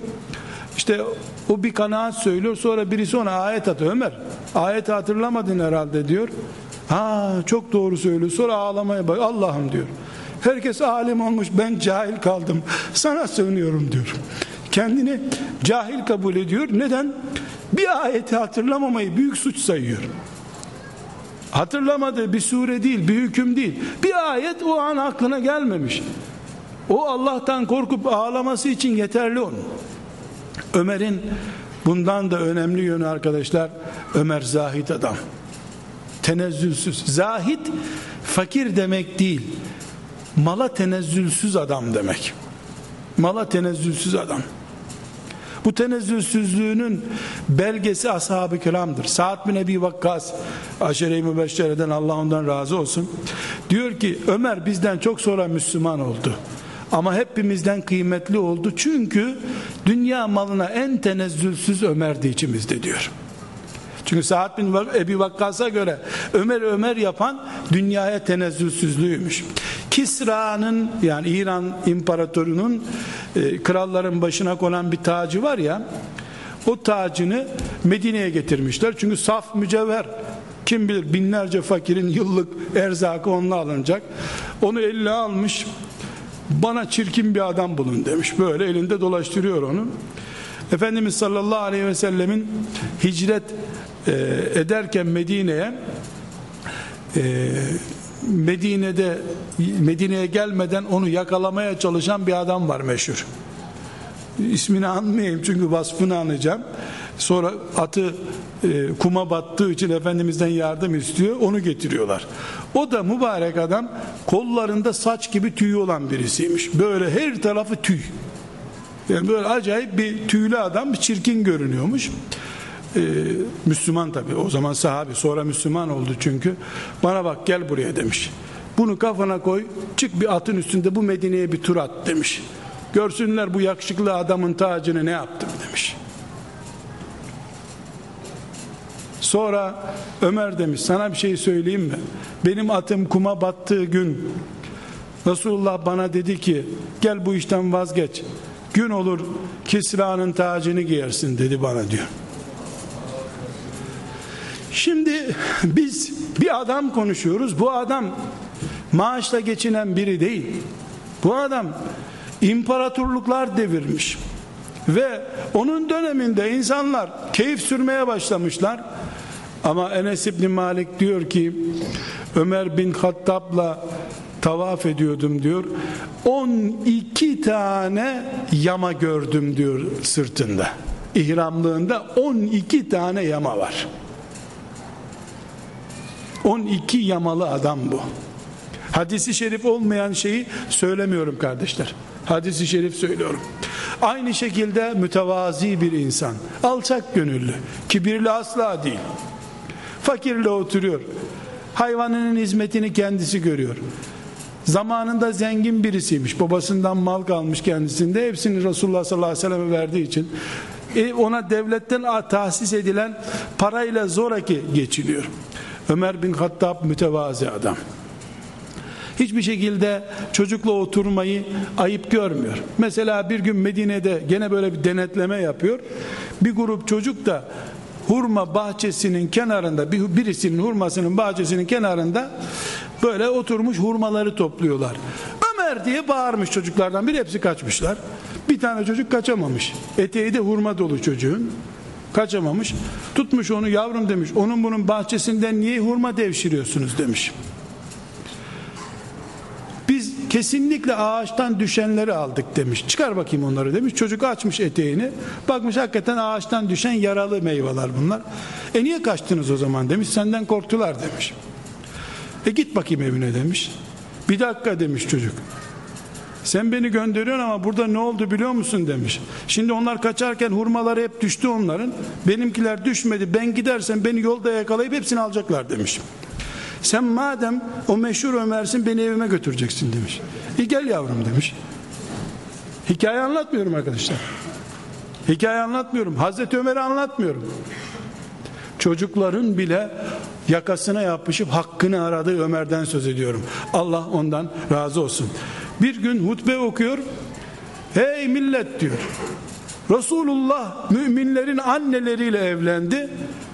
Speaker 1: İşte o bir kanaat söylüyor. Sonra birisi ona ayet atıyor. Ömer ayeti hatırlamadın herhalde diyor. Ha çok doğru söylüyor. Sonra ağlamaya bak. Allah'ım diyor. Herkes alim olmuş ben cahil kaldım. Sana sığınıyorum diyor. Kendini cahil kabul ediyor. Neden? Bir ayeti hatırlamamayı büyük suç sayıyor. Hatırlamadığı bir sure değil, bir hüküm değil. Bir ayet o an aklına gelmemiş. O Allah'tan korkup ağlaması için yeterli onun. Ömer'in bundan da önemli yönü arkadaşlar Ömer zahit adam. Tenezzülsüz. Zahit fakir demek değil. Mala tenezzülsüz adam demek. Mala tenezzülsüz adam. Bu tenezzülsüzlüğünün belgesi ashab-ı kiramdır. Sa'd bin Ebi Vakkas aşere-i mübeşşereden Allah ondan razı olsun. Diyor ki Ömer bizden çok sonra Müslüman oldu. Ama hepimizden kıymetli oldu. Çünkü dünya malına en tenezzülsüz Ömer'di içimizde diyor. Çünkü Sa'd bin Ebi Vakkas'a göre Ömer Ömer yapan dünyaya tenezzülsüzlüğüymüş. Kisra'nın yani İran imparatorunun e, kralların başına konan bir tacı var ya o tacını Medine'ye getirmişler. Çünkü saf mücevher kim bilir binlerce fakirin yıllık erzakı onunla alınacak. Onu eline almış bana çirkin bir adam bulun demiş. Böyle elinde dolaştırıyor onu. Efendimiz sallallahu aleyhi ve sellemin hicret e, ederken Medine'ye e, Medine'de Medine'ye gelmeden onu yakalamaya çalışan bir adam var meşhur. İsmini anmayayım çünkü vasfını anacağım. Sonra atı e, kuma battığı için Efendimiz'den yardım istiyor. Onu getiriyorlar. O da mübarek adam kollarında saç gibi tüy olan birisiymiş. Böyle her tarafı tüy. Yani böyle acayip bir tüylü adam çirkin görünüyormuş. Ee, Müslüman tabi o zaman sahabi sonra Müslüman oldu çünkü. Bana bak gel buraya demiş. Bunu kafana koy çık bir atın üstünde bu Medine'ye bir tur at demiş. Görsünler bu yakışıklı adamın tacını ne yaptım demiş. Sonra Ömer demiş sana bir şey söyleyeyim mi? Benim atım kuma battığı gün Resulullah bana dedi ki gel bu işten vazgeç. Gün olur Kisra'nın tacını giyersin dedi bana diyor Şimdi biz bir adam konuşuyoruz. Bu adam maaşla geçinen biri değil. Bu adam imparatorluklar devirmiş. Ve onun döneminde insanlar keyif sürmeye başlamışlar. Ama Enes İbni Malik diyor ki Ömer bin Hattab'la tavaf ediyordum diyor. 12 tane yama gördüm diyor sırtında. İhramlığında 12 tane yama var. 12 yamalı adam bu. Hadisi şerif olmayan şeyi söylemiyorum kardeşler. Hadisi şerif söylüyorum. Aynı şekilde mütevazi bir insan. Alçak gönüllü. Kibirli asla değil. Fakirle oturuyor. Hayvanının hizmetini kendisi görüyor. Zamanında zengin birisiymiş. Babasından mal kalmış kendisinde. Hepsini Resulullah sallallahu aleyhi ve selleme verdiği için e ona devletten tahsis edilen parayla zoraki geçiliyor. Ömer bin Hattab mütevazi adam. Hiçbir şekilde çocukla oturmayı ayıp görmüyor. Mesela bir gün Medine'de gene böyle bir denetleme yapıyor. Bir grup çocuk da hurma bahçesinin kenarında birisinin hurmasının bahçesinin kenarında böyle oturmuş hurmaları topluyorlar. Ömer diye bağırmış çocuklardan bir hepsi kaçmışlar. Bir tane çocuk kaçamamış. Eteği de hurma dolu çocuğun kaçamamış. Tutmuş onu yavrum demiş. Onun bunun bahçesinden niye hurma devşiriyorsunuz demiş. Biz kesinlikle ağaçtan düşenleri aldık demiş. Çıkar bakayım onları demiş. Çocuk açmış eteğini. Bakmış hakikaten ağaçtan düşen yaralı meyveler bunlar. E niye kaçtınız o zaman demiş. Senden korktular demiş. E git bakayım evine demiş. Bir dakika demiş çocuk. Sen beni gönderiyorsun ama burada ne oldu biliyor musun demiş. Şimdi onlar kaçarken hurmaları hep düştü onların. Benimkiler düşmedi. Ben gidersem beni yolda yakalayıp hepsini alacaklar demiş. Sen madem o meşhur Ömer'sin beni evime götüreceksin demiş. E gel yavrum demiş. Hikaye anlatmıyorum arkadaşlar. Hikaye anlatmıyorum. Hazreti Ömer'i anlatmıyorum. Çocukların bile yakasına yapışıp hakkını aradığı Ömer'den söz ediyorum. Allah ondan razı olsun. Bir gün hutbe okuyor. Hey millet diyor. Resulullah müminlerin anneleriyle evlendi.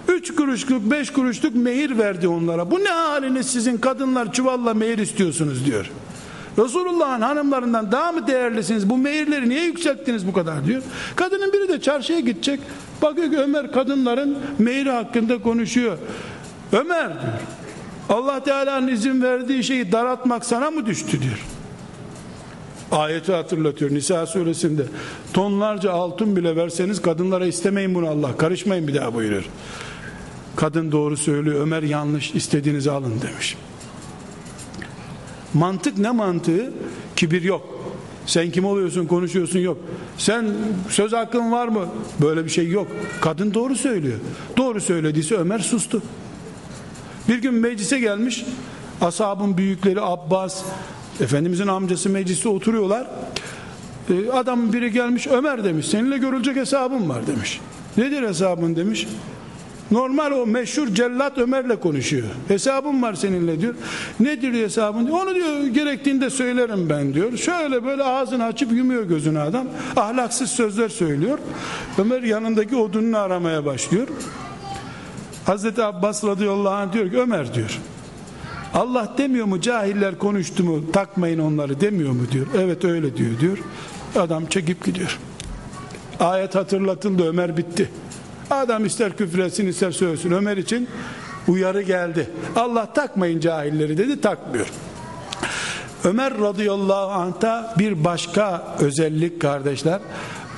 Speaker 1: Üç kuruşluk beş kuruşluk mehir verdi onlara. Bu ne haliniz sizin kadınlar çuvalla mehir istiyorsunuz diyor. Resulullah'ın hanımlarından daha mı değerlisiniz? Bu mehirleri niye yükselttiniz bu kadar diyor. Kadının biri de çarşıya gidecek. Bakıyor ki Ömer kadınların mehri hakkında konuşuyor. Ömer diyor. Allah Teala'nın izin verdiği şeyi daratmak sana mı düştü diyor. Ayeti hatırlatıyor Nisa suresinde. Tonlarca altın bile verseniz kadınlara istemeyin bunu Allah. Karışmayın bir daha buyuruyor. Kadın doğru söylüyor. Ömer yanlış istediğinizi alın demiş. Mantık ne mantığı? Kibir yok. Sen kim oluyorsun konuşuyorsun yok. Sen söz hakkın var mı? Böyle bir şey yok. Kadın doğru söylüyor. Doğru söylediyse Ömer sustu. Bir gün meclise gelmiş. Ashabın büyükleri Abbas, Efendimizin amcası mecliste oturuyorlar. Ee, adam biri gelmiş Ömer demiş. Seninle görülecek hesabım var demiş. Nedir hesabın demiş. Normal o meşhur cellat Ömer'le konuşuyor. Hesabım var seninle diyor. Nedir hesabın? Onu diyor gerektiğinde söylerim ben diyor. Şöyle böyle ağzını açıp yumuyor gözünü adam. Ahlaksız sözler söylüyor. Ömer yanındaki odununu aramaya başlıyor. Hazreti Abbas radıyallahu anh diyor ki Ömer diyor. Allah demiyor mu cahiller konuştu mu takmayın onları demiyor mu diyor. Evet öyle diyor diyor. Adam çekip gidiyor. Ayet hatırlatıldı Ömer bitti. Adam ister küfretsin ister söylesin Ömer için uyarı geldi. Allah takmayın cahilleri dedi takmıyor. Ömer radıyallahu anh'ta bir başka özellik kardeşler.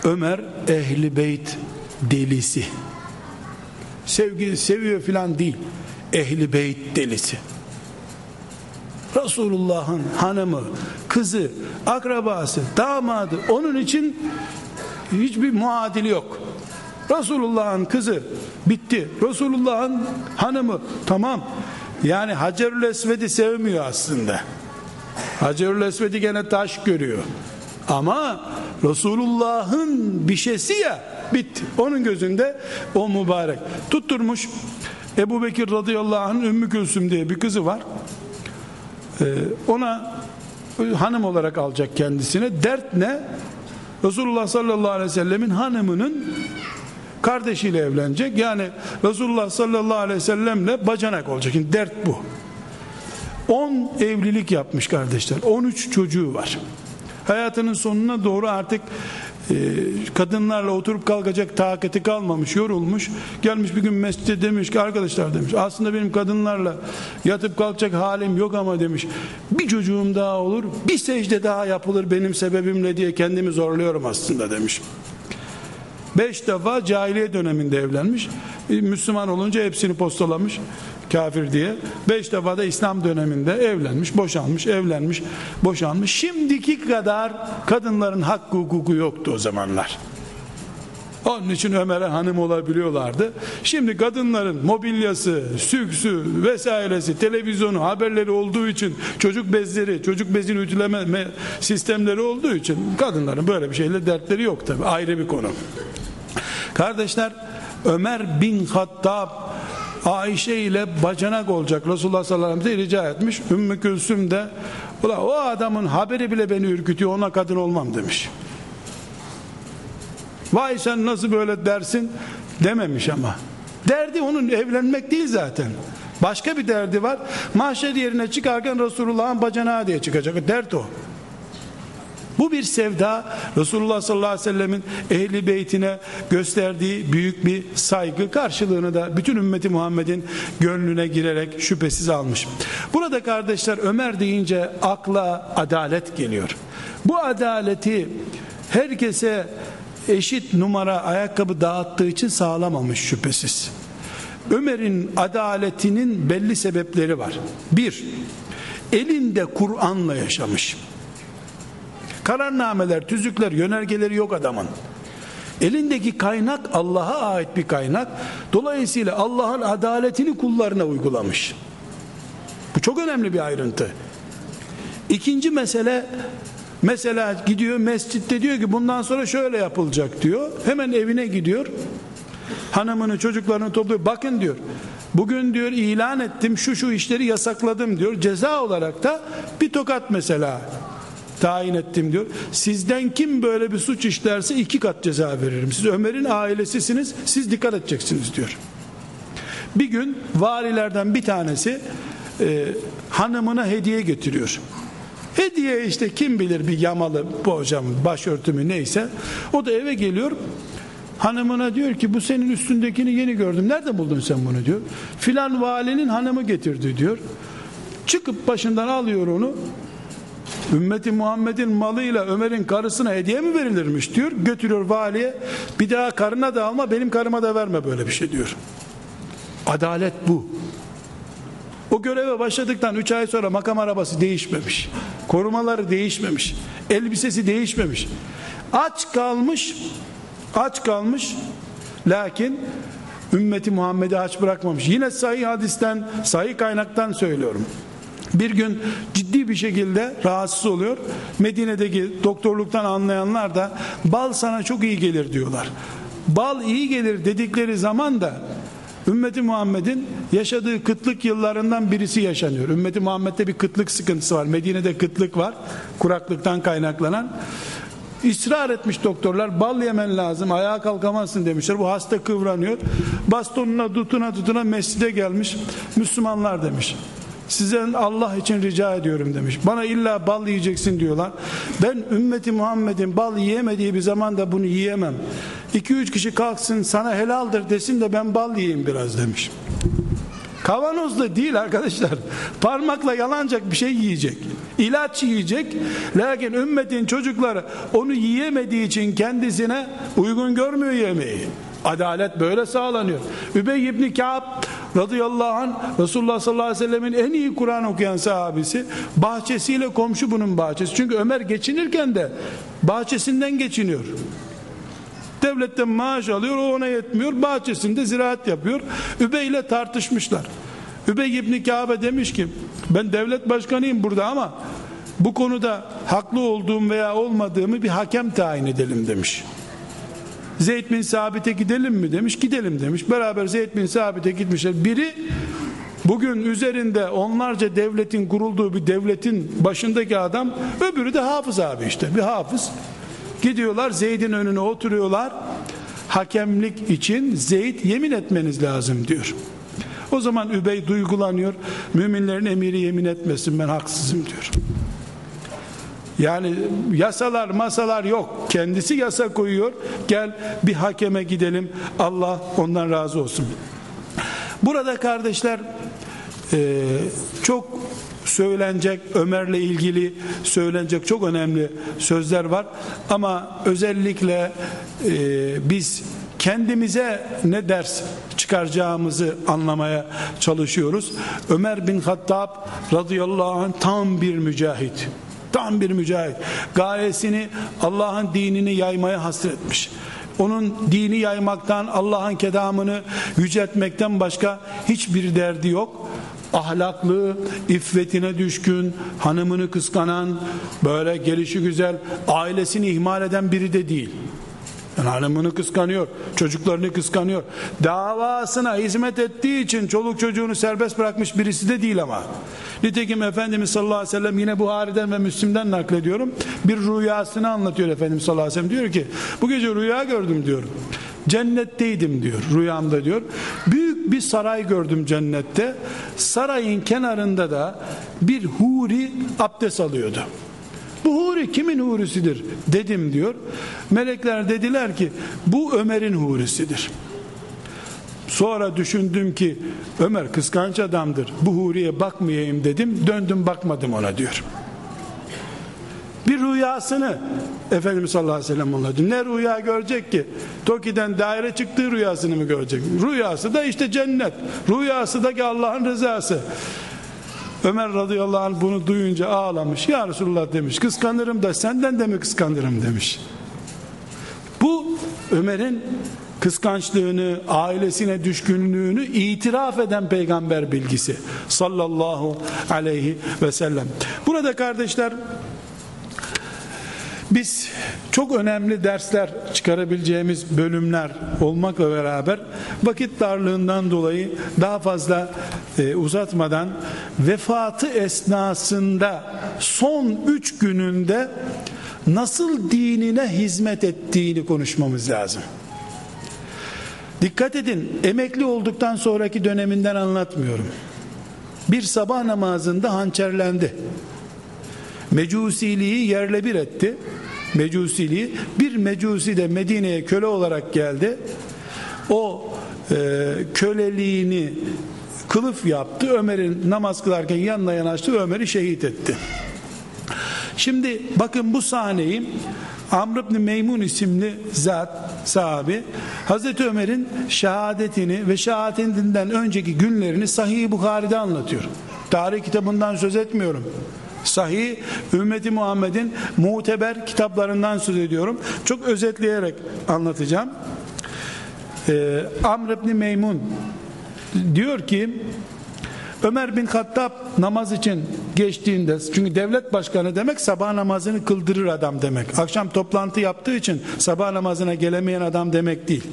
Speaker 1: Ömer ehli beyt delisi. Sevgi seviyor filan değil. Ehli beyt delisi. Resulullah'ın hanımı, kızı, akrabası, damadı onun için hiçbir muadili yok. Resulullah'ın kızı bitti. Resulullah'ın hanımı tamam. Yani Hacerül Esved'i sevmiyor aslında. Hacerül Esved'i gene taş görüyor. Ama Resulullah'ın bir şeysi ya bitti. Onun gözünde o mübarek. Tutturmuş Ebu Bekir radıyallahu anh'ın Ümmü Gülsüm diye bir kızı var. Ee, ona hanım olarak alacak kendisine. Dert ne? Resulullah sallallahu aleyhi ve sellemin hanımının kardeşiyle evlenecek. Yani Resulullah sallallahu aleyhi ve sellemle bacanak olacak. Yani dert bu. 10 evlilik yapmış kardeşler. 13 çocuğu var. Hayatının sonuna doğru artık kadınlarla oturup kalkacak takati kalmamış, yorulmuş. Gelmiş bir gün mescide demiş ki arkadaşlar demiş. Aslında benim kadınlarla yatıp kalkacak halim yok ama demiş. Bir çocuğum daha olur, bir secde daha yapılır benim sebebimle diye kendimi zorluyorum aslında demiş. Beş defa cahiliye döneminde evlenmiş. Müslüman olunca hepsini postalamış kafir diye. Beş defa da İslam döneminde evlenmiş, boşanmış, evlenmiş, boşanmış. Şimdiki kadar kadınların hakkı hukuku yoktu o zamanlar. Onun için Ömer'e hanım olabiliyorlardı. Şimdi kadınların mobilyası, süksü vesairesi, televizyonu, haberleri olduğu için çocuk bezleri, çocuk bezini ütüleme sistemleri olduğu için kadınların böyle bir şeyle dertleri yok tabi. Ayrı bir konu. Kardeşler Ömer bin Hattab Ayşe ile bacanak olacak Resulullah sallallahu aleyhi ve sellem rica etmiş. Ümmü Külsüm de o adamın haberi bile beni ürkütüyor ona kadın olmam demiş. Vay sen nasıl böyle dersin dememiş ama. Derdi onun evlenmek değil zaten. Başka bir derdi var. Mahşer yerine çıkarken Resulullah'ın bacanağı diye çıkacak. Dert o. Bu bir sevda Resulullah sallallahu aleyhi ve sellemin ehli beytine gösterdiği büyük bir saygı karşılığını da bütün ümmeti Muhammed'in gönlüne girerek şüphesiz almış. Burada kardeşler Ömer deyince akla adalet geliyor. Bu adaleti herkese eşit numara ayakkabı dağıttığı için sağlamamış şüphesiz. Ömer'in adaletinin belli sebepleri var. Bir, elinde Kur'an'la yaşamış. Kararnameler, tüzükler, yönergeleri yok adamın. Elindeki kaynak Allah'a ait bir kaynak. Dolayısıyla Allah'ın adaletini kullarına uygulamış. Bu çok önemli bir ayrıntı. İkinci mesele mesela gidiyor mescitte diyor ki bundan sonra şöyle yapılacak diyor. Hemen evine gidiyor. Hanımını çocuklarını topluyor. Bakın diyor. Bugün diyor ilan ettim şu şu işleri yasakladım diyor. Ceza olarak da bir tokat mesela tayin ettim diyor. Sizden kim böyle bir suç işlerse iki kat ceza veririm. Siz Ömer'in ailesisiniz. Siz dikkat edeceksiniz diyor. Bir gün valilerden bir tanesi e, hanımına hediye getiriyor. Hediye işte kim bilir bir yamalı hocam başörtümü neyse. O da eve geliyor. Hanımına diyor ki bu senin üstündekini yeni gördüm. Nerede buldun sen bunu diyor. Filan valinin hanımı getirdi diyor. Çıkıp başından alıyor onu. Ümmeti Muhammed'in malıyla Ömer'in karısına hediye mi verilirmiş diyor. Götürüyor valiye. Bir daha karına da alma benim karıma da verme böyle bir şey diyor. Adalet bu. O göreve başladıktan 3 ay sonra makam arabası değişmemiş. Korumaları değişmemiş. Elbisesi değişmemiş. Aç kalmış. Aç kalmış. Lakin ümmeti Muhammed'i aç bırakmamış. Yine sahih hadisten, sahih kaynaktan söylüyorum. Bir gün ciddi bir şekilde rahatsız oluyor. Medine'deki doktorluktan anlayanlar da bal sana çok iyi gelir diyorlar. Bal iyi gelir dedikleri zaman da Ümmeti Muhammed'in yaşadığı kıtlık yıllarından birisi yaşanıyor. Ümmeti Muhammed'de bir kıtlık sıkıntısı var. Medine'de kıtlık var. Kuraklıktan kaynaklanan. İsrar etmiş doktorlar bal yemen lazım ayağa kalkamazsın demişler. Bu hasta kıvranıyor. Bastonuna tutuna tutuna mescide gelmiş. Müslümanlar demiş. Sizden Allah için rica ediyorum demiş. Bana illa bal yiyeceksin diyorlar. Ben ümmeti Muhammed'in bal yiyemediği bir zamanda bunu yiyemem. 2-3 kişi kalksın sana helaldir desin de ben bal yiyeyim biraz demiş. Kavanozda değil arkadaşlar. Parmakla yalancak bir şey yiyecek. İlaç yiyecek. Lakin ümmetin çocukları onu yiyemediği için kendisine uygun görmüyor yemeği. Adalet böyle sağlanıyor. Übey ibn Ka'b radıyallahu anh Resulullah sallallahu aleyhi ve sellemin en iyi Kur'an okuyan sahabesi bahçesiyle komşu bunun bahçesi. Çünkü Ömer geçinirken de bahçesinden geçiniyor. Devletten maaş alıyor o ona yetmiyor. Bahçesinde ziraat yapıyor. Übey ile tartışmışlar. Übey ibn Kabe demiş ki ben devlet başkanıyım burada ama bu konuda haklı olduğum veya olmadığımı bir hakem tayin edelim demiş. Zeyd bin Sabit'e gidelim mi demiş? Gidelim demiş. Beraber Zeyd bin Sabit'e gitmişler. Biri bugün üzerinde onlarca devletin kurulduğu bir devletin başındaki adam öbürü de hafız abi işte. Bir hafız. Gidiyorlar Zeyd'in önüne oturuyorlar. Hakemlik için Zeyd yemin etmeniz lazım diyor. O zaman Übey duygulanıyor. Müminlerin emiri yemin etmesin ben haksızım diyor yani yasalar masalar yok. Kendisi yasa koyuyor. Gel bir hakeme gidelim. Allah ondan razı olsun. Burada kardeşler e, çok söylenecek Ömer'le ilgili söylenecek çok önemli sözler var ama özellikle e, biz kendimize ne ders çıkaracağımızı anlamaya çalışıyoruz. Ömer bin Hattab radıyallahu anh tam bir mücahit. Tam bir mücahit. Gayesini Allah'ın dinini yaymaya hasretmiş. Onun dini yaymaktan, Allah'ın kedamını yüceltmekten başka hiçbir derdi yok. Ahlaklı, iffetine düşkün, hanımını kıskanan, böyle gelişi güzel, ailesini ihmal eden biri de değil. Yani hanımını kıskanıyor, çocuklarını kıskanıyor. Davasına hizmet ettiği için çoluk çocuğunu serbest bırakmış birisi de değil ama. Nitekim Efendimiz sallallahu aleyhi ve sellem yine Buhari'den ve Müslim'den naklediyorum. Bir rüyasını anlatıyor Efendimiz sallallahu aleyhi ve sellem. Diyor ki bu gece rüya gördüm diyor. Cennetteydim diyor rüyamda diyor. Büyük bir saray gördüm cennette. Sarayın kenarında da bir huri abdest alıyordu. Bu huri kimin hurisidir dedim diyor. Melekler dediler ki bu Ömer'in hurisidir. Sonra düşündüm ki Ömer kıskanç adamdır. Bu huriye bakmayayım dedim. Döndüm bakmadım ona diyor. Bir rüyasını Efendimiz sallallahu aleyhi ve sellem anlatıyor. Ne rüya görecek ki? Toki'den daire çıktığı rüyasını mı görecek? Rüyası da işte cennet. Rüyası da ki Allah'ın rızası. Ömer radıyallahu anh bunu duyunca ağlamış. Ya Resulullah demiş kıskanırım da senden de mi kıskanırım demiş. Bu Ömer'in kıskançlığını, ailesine düşkünlüğünü itiraf eden peygamber bilgisi sallallahu aleyhi ve sellem. Burada kardeşler biz çok önemli dersler çıkarabileceğimiz bölümler olmakla beraber vakit darlığından dolayı daha fazla e, uzatmadan vefatı esnasında son üç gününde nasıl dinine hizmet ettiğini konuşmamız lazım. Dikkat edin emekli olduktan sonraki döneminden anlatmıyorum. Bir sabah namazında hançerlendi. Mecusiliği yerle bir etti. Mecusiliği bir mecusi de Medine'ye köle olarak geldi. O e, köleliğini kılıf yaptı. Ömer'in namaz kılarken yanına yanaştı Ömer'i şehit etti. Şimdi bakın bu sahneyi Amr ibn Meymun isimli zat sahabi Hazreti Ömer'in şehadetini ve şehadetinden önceki günlerini Sahih Bukhari'de anlatıyor. Tarih kitabından söz etmiyorum. Sahih ümmeti Muhammed'in muteber kitaplarından söz ediyorum. Çok özetleyerek anlatacağım. Ee, Amr ibn Meymun diyor ki Ömer bin Hattab namaz için geçtiğinde çünkü devlet başkanı demek sabah namazını kıldırır adam demek. Akşam toplantı yaptığı için sabah namazına gelemeyen adam demek değil.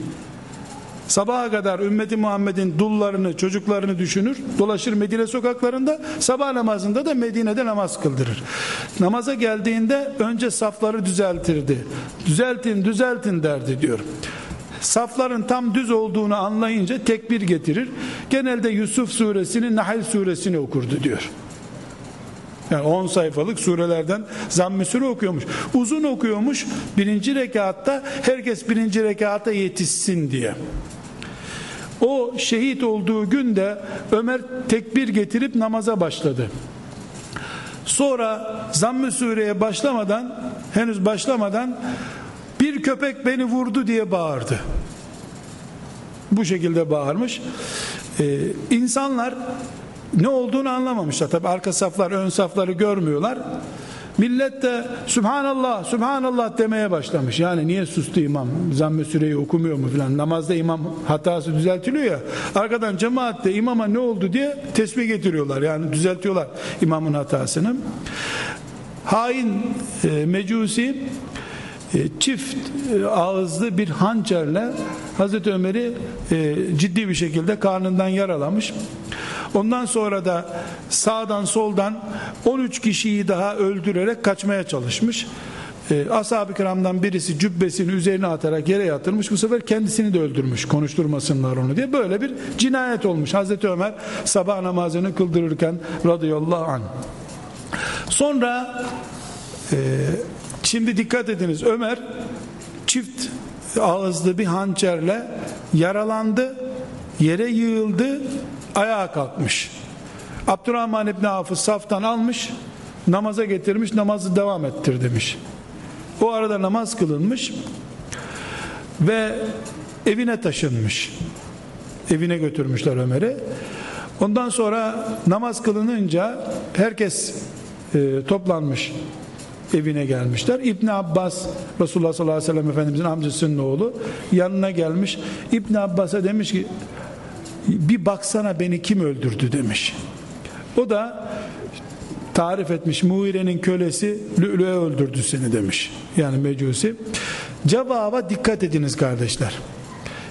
Speaker 1: Sabaha kadar ümmeti Muhammed'in dullarını, çocuklarını düşünür. Dolaşır Medine sokaklarında. Sabah namazında da Medine'de namaz kıldırır. Namaza geldiğinde önce safları düzeltirdi. Düzeltin, düzeltin derdi diyor safların tam düz olduğunu anlayınca tekbir getirir. Genelde Yusuf suresini Nahl suresini okurdu diyor. Yani 10 sayfalık surelerden zamm-ı sure okuyormuş. Uzun okuyormuş. Birinci rekatta herkes birinci rekata yetişsin diye. O şehit olduğu günde Ömer tekbir getirip namaza başladı. Sonra zamm-ı sureye başlamadan henüz başlamadan bir köpek beni vurdu diye bağırdı. Bu şekilde bağırmış. Ee, insanlar ne olduğunu anlamamışlar. Tabi arka saflar ön safları görmüyorlar. Millet de Subhanallah, Subhanallah demeye başlamış. Yani niye sustu imam? Zamm-ı süreyi okumuyor mu filan? Namazda imam hatası düzeltiliyor ya. Arkadan cemaat de imama ne oldu diye tesbih getiriyorlar. Yani düzeltiyorlar imamın hatasını. Hain e, mecusi çift e, ağızlı bir hançerle Hazreti Ömer'i e, ciddi bir şekilde karnından yaralamış. Ondan sonra da sağdan soldan 13 kişiyi daha öldürerek kaçmaya çalışmış. Ashab-ı kiramdan birisi cübbesini üzerine atarak yere yatırmış. Bu sefer kendisini de öldürmüş. Konuşturmasınlar onu diye. Böyle bir cinayet olmuş. Hazreti Ömer sabah namazını kıldırırken radıyallahu anh. Sonra e, Şimdi dikkat ediniz Ömer çift ağızlı bir hançerle yaralandı, yere yığıldı, ayağa kalkmış. Abdurrahman İbni Afı saftan almış, namaza getirmiş, namazı devam ettir demiş. O arada namaz kılınmış ve evine taşınmış. Evine götürmüşler Ömer'i. Ondan sonra namaz kılınınca herkes e, toplanmış evine gelmişler. İbn Abbas Resulullah sallallahu aleyhi ve sellem Efendimizin amcasının oğlu yanına gelmiş. İbn Abbas'a demiş ki bir baksana beni kim öldürdü demiş. O da tarif etmiş Muire'nin kölesi Lü'lü'e öldürdü seni demiş. Yani mecusi. Cevaba dikkat ediniz kardeşler.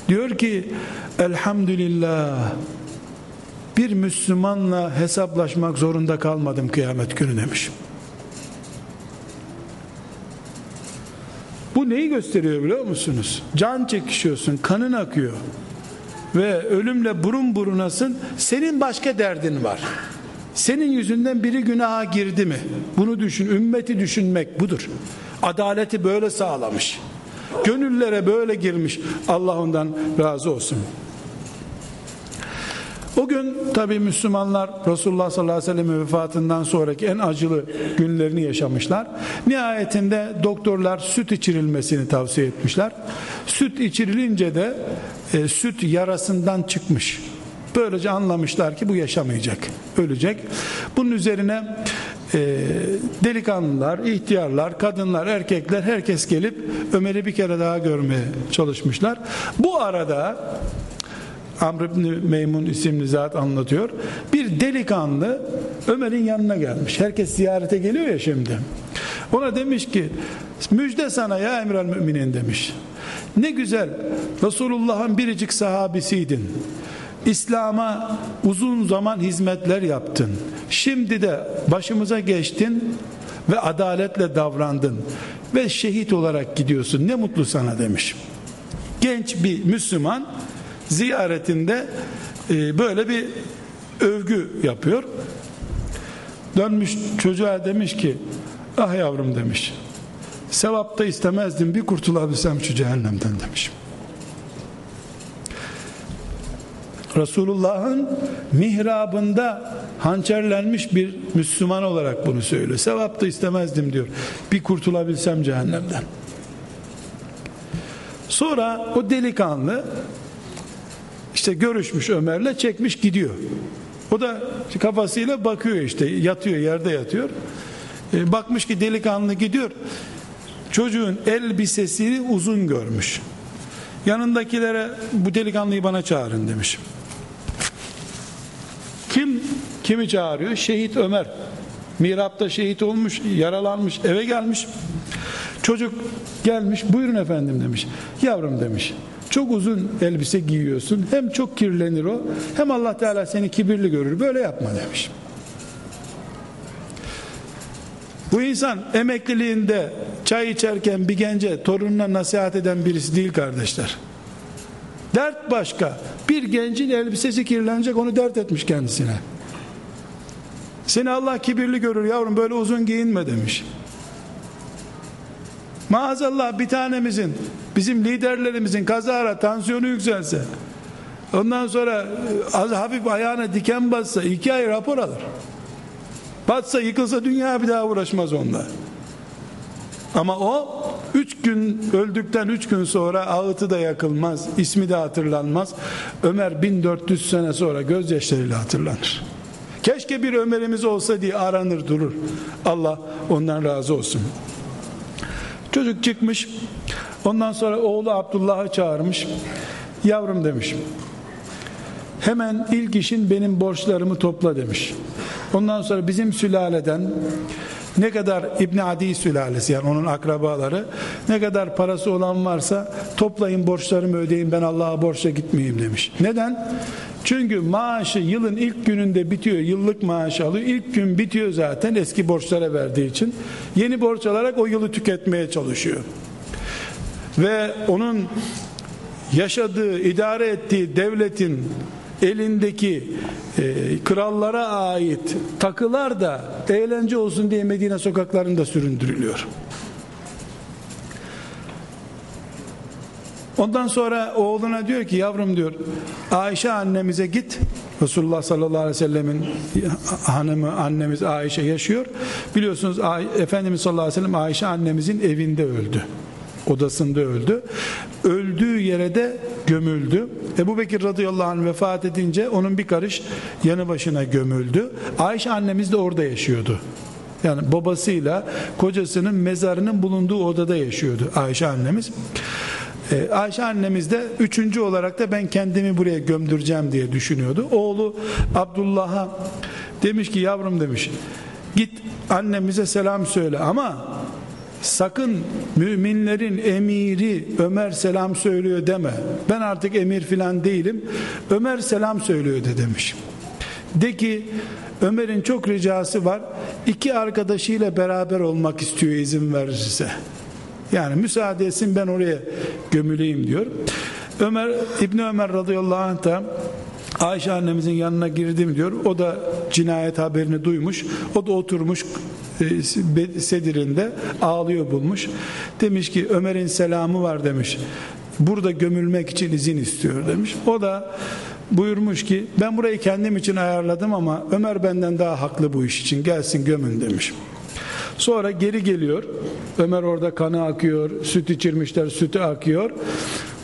Speaker 1: Diyor ki elhamdülillah bir Müslümanla hesaplaşmak zorunda kalmadım kıyamet günü demiş. Neyi gösteriyor biliyor musunuz? Can çekişiyorsun, kanın akıyor. Ve ölümle burun burunasın. Senin başka derdin var. Senin yüzünden biri günaha girdi mi? Bunu düşün. Ümmeti düşünmek budur. Adaleti böyle sağlamış. Gönüllere böyle girmiş. Allah ondan razı olsun. O gün tabi Müslümanlar Resulullah sallallahu aleyhi ve sellem vefatından sonraki en acılı günlerini yaşamışlar. Nihayetinde doktorlar süt içirilmesini tavsiye etmişler. Süt içirilince de e, süt yarasından çıkmış. Böylece anlamışlar ki bu yaşamayacak, ölecek. Bunun üzerine e, delikanlılar, ihtiyarlar, kadınlar, erkekler herkes gelip Ömer'i bir kere daha görmeye çalışmışlar. Bu arada Amr ibn Meymun isimli zat anlatıyor. Bir delikanlı Ömer'in yanına gelmiş. Herkes ziyarete geliyor ya şimdi. Ona demiş ki müjde sana ya emrel müminin demiş. Ne güzel Resulullah'ın biricik sahabisiydin. İslam'a uzun zaman hizmetler yaptın. Şimdi de başımıza geçtin ve adaletle davrandın ve şehit olarak gidiyorsun. Ne mutlu sana demiş. Genç bir Müslüman ziyaretinde e, böyle bir övgü yapıyor. Dönmüş çocuğa demiş ki ah yavrum demiş sevapta istemezdim bir kurtulabilsem şu cehennemden demiş. Resulullah'ın mihrabında hançerlenmiş bir Müslüman olarak bunu söylüyor. Sevap da istemezdim diyor. Bir kurtulabilsem cehennemden. Sonra o delikanlı işte görüşmüş Ömer'le çekmiş gidiyor. O da kafasıyla bakıyor işte yatıyor yerde yatıyor. E, bakmış ki delikanlı gidiyor. Çocuğun elbisesini uzun görmüş. Yanındakilere bu delikanlıyı bana çağırın demiş. Kim kimi çağırıyor? Şehit Ömer. Mirapta şehit olmuş, yaralanmış, eve gelmiş. Çocuk gelmiş, buyurun efendim demiş. Yavrum demiş. Çok uzun elbise giyiyorsun. Hem çok kirlenir o, hem Allah Teala seni kibirli görür. Böyle yapma demiş. Bu insan emekliliğinde çay içerken bir gence torununa nasihat eden birisi değil kardeşler. Dert başka. Bir gencin elbisesi kirlenecek onu dert etmiş kendisine. Seni Allah kibirli görür yavrum böyle uzun giyinme demiş. Maazallah bir tanemizin bizim liderlerimizin kazara tansiyonu yükselse ondan sonra e, az hafif ayağına diken bassa iki ay rapor alır. Batsa yıkılsa dünya bir daha uğraşmaz onunla. Ama o üç gün öldükten üç gün sonra ağıtı da yakılmaz, ismi de hatırlanmaz. Ömer 1400 sene sonra gözyaşlarıyla hatırlanır. Keşke bir Ömer'imiz olsa diye aranır durur. Allah ondan razı olsun. Çocuk çıkmış. Ondan sonra oğlu Abdullah'ı çağırmış. Yavrum demiş. Hemen ilk işin benim borçlarımı topla demiş. Ondan sonra bizim sülaleden ne kadar İbn Adi sülalesi yani onun akrabaları ne kadar parası olan varsa toplayın borçlarımı ödeyin ben Allah'a borçla gitmeyeyim demiş. Neden? Çünkü maaşı yılın ilk gününde bitiyor. Yıllık maaş alıyor. İlk gün bitiyor zaten eski borçlara verdiği için. Yeni borç alarak o yılı tüketmeye çalışıyor. Ve onun yaşadığı, idare ettiği devletin elindeki e, krallara ait takılar da eğlence olsun diye Medine sokaklarında süründürülüyor. Ondan sonra oğluna diyor ki yavrum diyor Ayşe annemize git Resulullah sallallahu aleyhi ve sellemin hanımı annemiz Ayşe yaşıyor. Biliyorsunuz Efendimiz sallallahu aleyhi ve sellem Ayşe annemizin evinde öldü odasında öldü. Öldüğü yere de gömüldü. Ebu Bekir radıyallahu anh vefat edince onun bir karış yanı başına gömüldü. Ayşe annemiz de orada yaşıyordu. Yani babasıyla kocasının mezarının bulunduğu odada yaşıyordu Ayşe annemiz. Ee, Ayşe annemiz de üçüncü olarak da ben kendimi buraya gömdüreceğim diye düşünüyordu. Oğlu Abdullah'a demiş ki yavrum demiş git annemize selam söyle ama sakın müminlerin emiri Ömer selam söylüyor deme. Ben artık emir filan değilim. Ömer selam söylüyor de demiş. De ki Ömer'in çok ricası var. İki arkadaşıyla beraber olmak istiyor izin verirse. Yani müsaade etsin ben oraya gömüleyim diyor. Ömer İbni Ömer radıyallahu anh da Ayşe annemizin yanına girdim diyor. O da cinayet haberini duymuş. O da oturmuş e, sedirinde ağlıyor bulmuş. Demiş ki Ömer'in selamı var demiş. Burada gömülmek için izin istiyor demiş. O da buyurmuş ki ben burayı kendim için ayarladım ama Ömer benden daha haklı bu iş için gelsin gömün demiş. Sonra geri geliyor. Ömer orada kanı akıyor, süt içirmişler, sütü akıyor.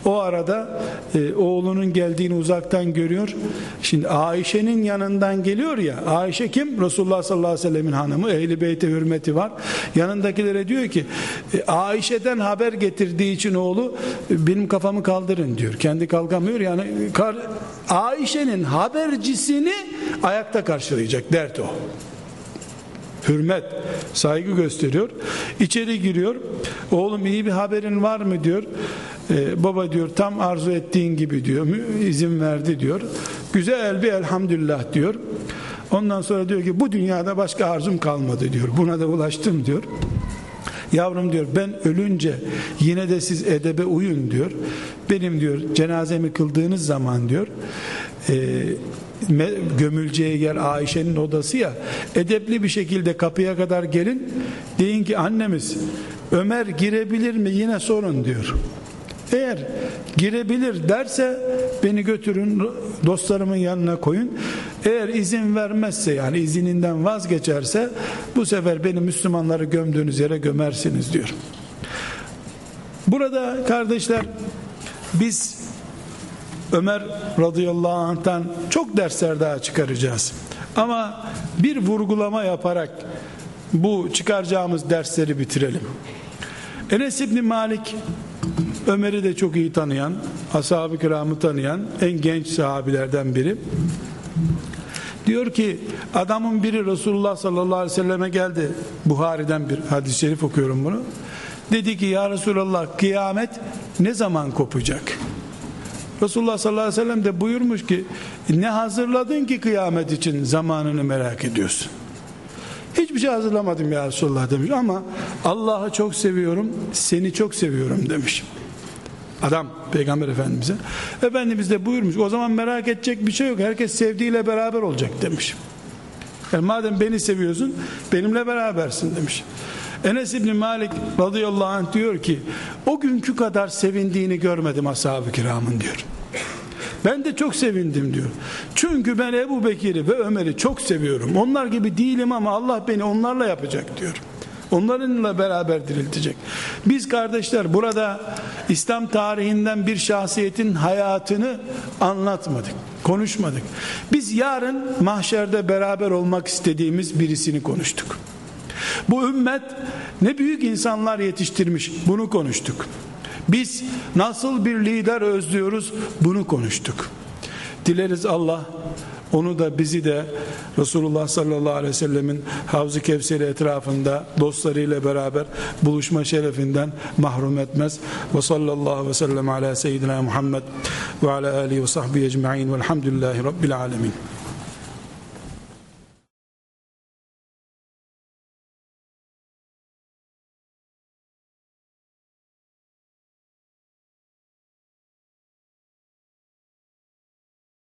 Speaker 1: O arada e, oğlunun geldiğini uzaktan görüyor. Şimdi Ayşe'nin yanından geliyor ya. Ayşe kim? Resulullah sallallahu aleyhi ve sellemin hanımı. Ehli beyte hürmeti var. Yanındakilere diyor ki e, Ayşe'den haber getirdiği için oğlu e, benim kafamı kaldırın diyor. Kendi kalkamıyor yani Ayşe'nin habercisini ayakta karşılayacak dert o hürmet, saygı gösteriyor. İçeri giriyor. Oğlum iyi bir haberin var mı diyor. Ee, baba diyor tam arzu ettiğin gibi diyor. izin verdi diyor. Güzel bir elhamdülillah diyor. Ondan sonra diyor ki bu dünyada başka arzum kalmadı diyor. Buna da ulaştım diyor. Yavrum diyor ben ölünce yine de siz edebe uyun diyor. Benim diyor cenazemi kıldığınız zaman diyor e, gömüleceği yer Ayşe'nin odası ya. Edepli bir şekilde kapıya kadar gelin. Deyin ki annemiz Ömer girebilir mi? Yine sorun diyor. Eğer girebilir derse beni götürün dostlarımın yanına koyun. Eğer izin vermezse yani izininden vazgeçerse bu sefer beni Müslümanları gömdüğünüz yere gömersiniz diyor. Burada kardeşler biz Ömer radıyallahu anh'tan çok dersler daha çıkaracağız. Ama bir vurgulama yaparak bu çıkaracağımız dersleri bitirelim. Enes İbni Malik Ömer'i de çok iyi tanıyan, ashab-ı kiramı tanıyan en genç sahabilerden biri. Diyor ki adamın biri Resulullah sallallahu aleyhi ve selleme geldi. Buhari'den bir hadis-i şerif okuyorum bunu. Dedi ki ya Resulallah kıyamet ne zaman kopacak? Resulullah sallallahu aleyhi ve sellem de buyurmuş ki ne hazırladın ki kıyamet için zamanını merak ediyorsun. Hiçbir şey hazırlamadım ya Resulullah demiş ama Allah'ı çok seviyorum, seni çok seviyorum demiş. Adam peygamber efendimize. Efendimiz de buyurmuş o zaman merak edecek bir şey yok. Herkes sevdiğiyle beraber olacak demiş. Yani madem beni seviyorsun benimle berabersin demiş. Enes İbni Malik radıyallahu anh diyor ki o günkü kadar sevindiğini görmedim ashab-ı kiramın diyor. Ben de çok sevindim diyor. Çünkü ben Ebu Bekir'i ve Ömer'i çok seviyorum. Onlar gibi değilim ama Allah beni onlarla yapacak diyor. Onlarınla beraber diriltecek. Biz kardeşler burada İslam tarihinden bir şahsiyetin hayatını anlatmadık, konuşmadık. Biz yarın mahşerde beraber olmak istediğimiz birisini konuştuk. Bu ümmet ne büyük insanlar yetiştirmiş bunu konuştuk. Biz nasıl bir lider özlüyoruz bunu konuştuk. Dileriz Allah onu da bizi de Resulullah sallallahu aleyhi ve sellemin Havz-ı Kevseri etrafında dostlarıyla beraber buluşma şerefinden mahrum etmez. Ve sallallahu ve sellem ala seyyidina Muhammed ve ala alihi ve sahbihi ecma'in velhamdülillahi rabbil alemin.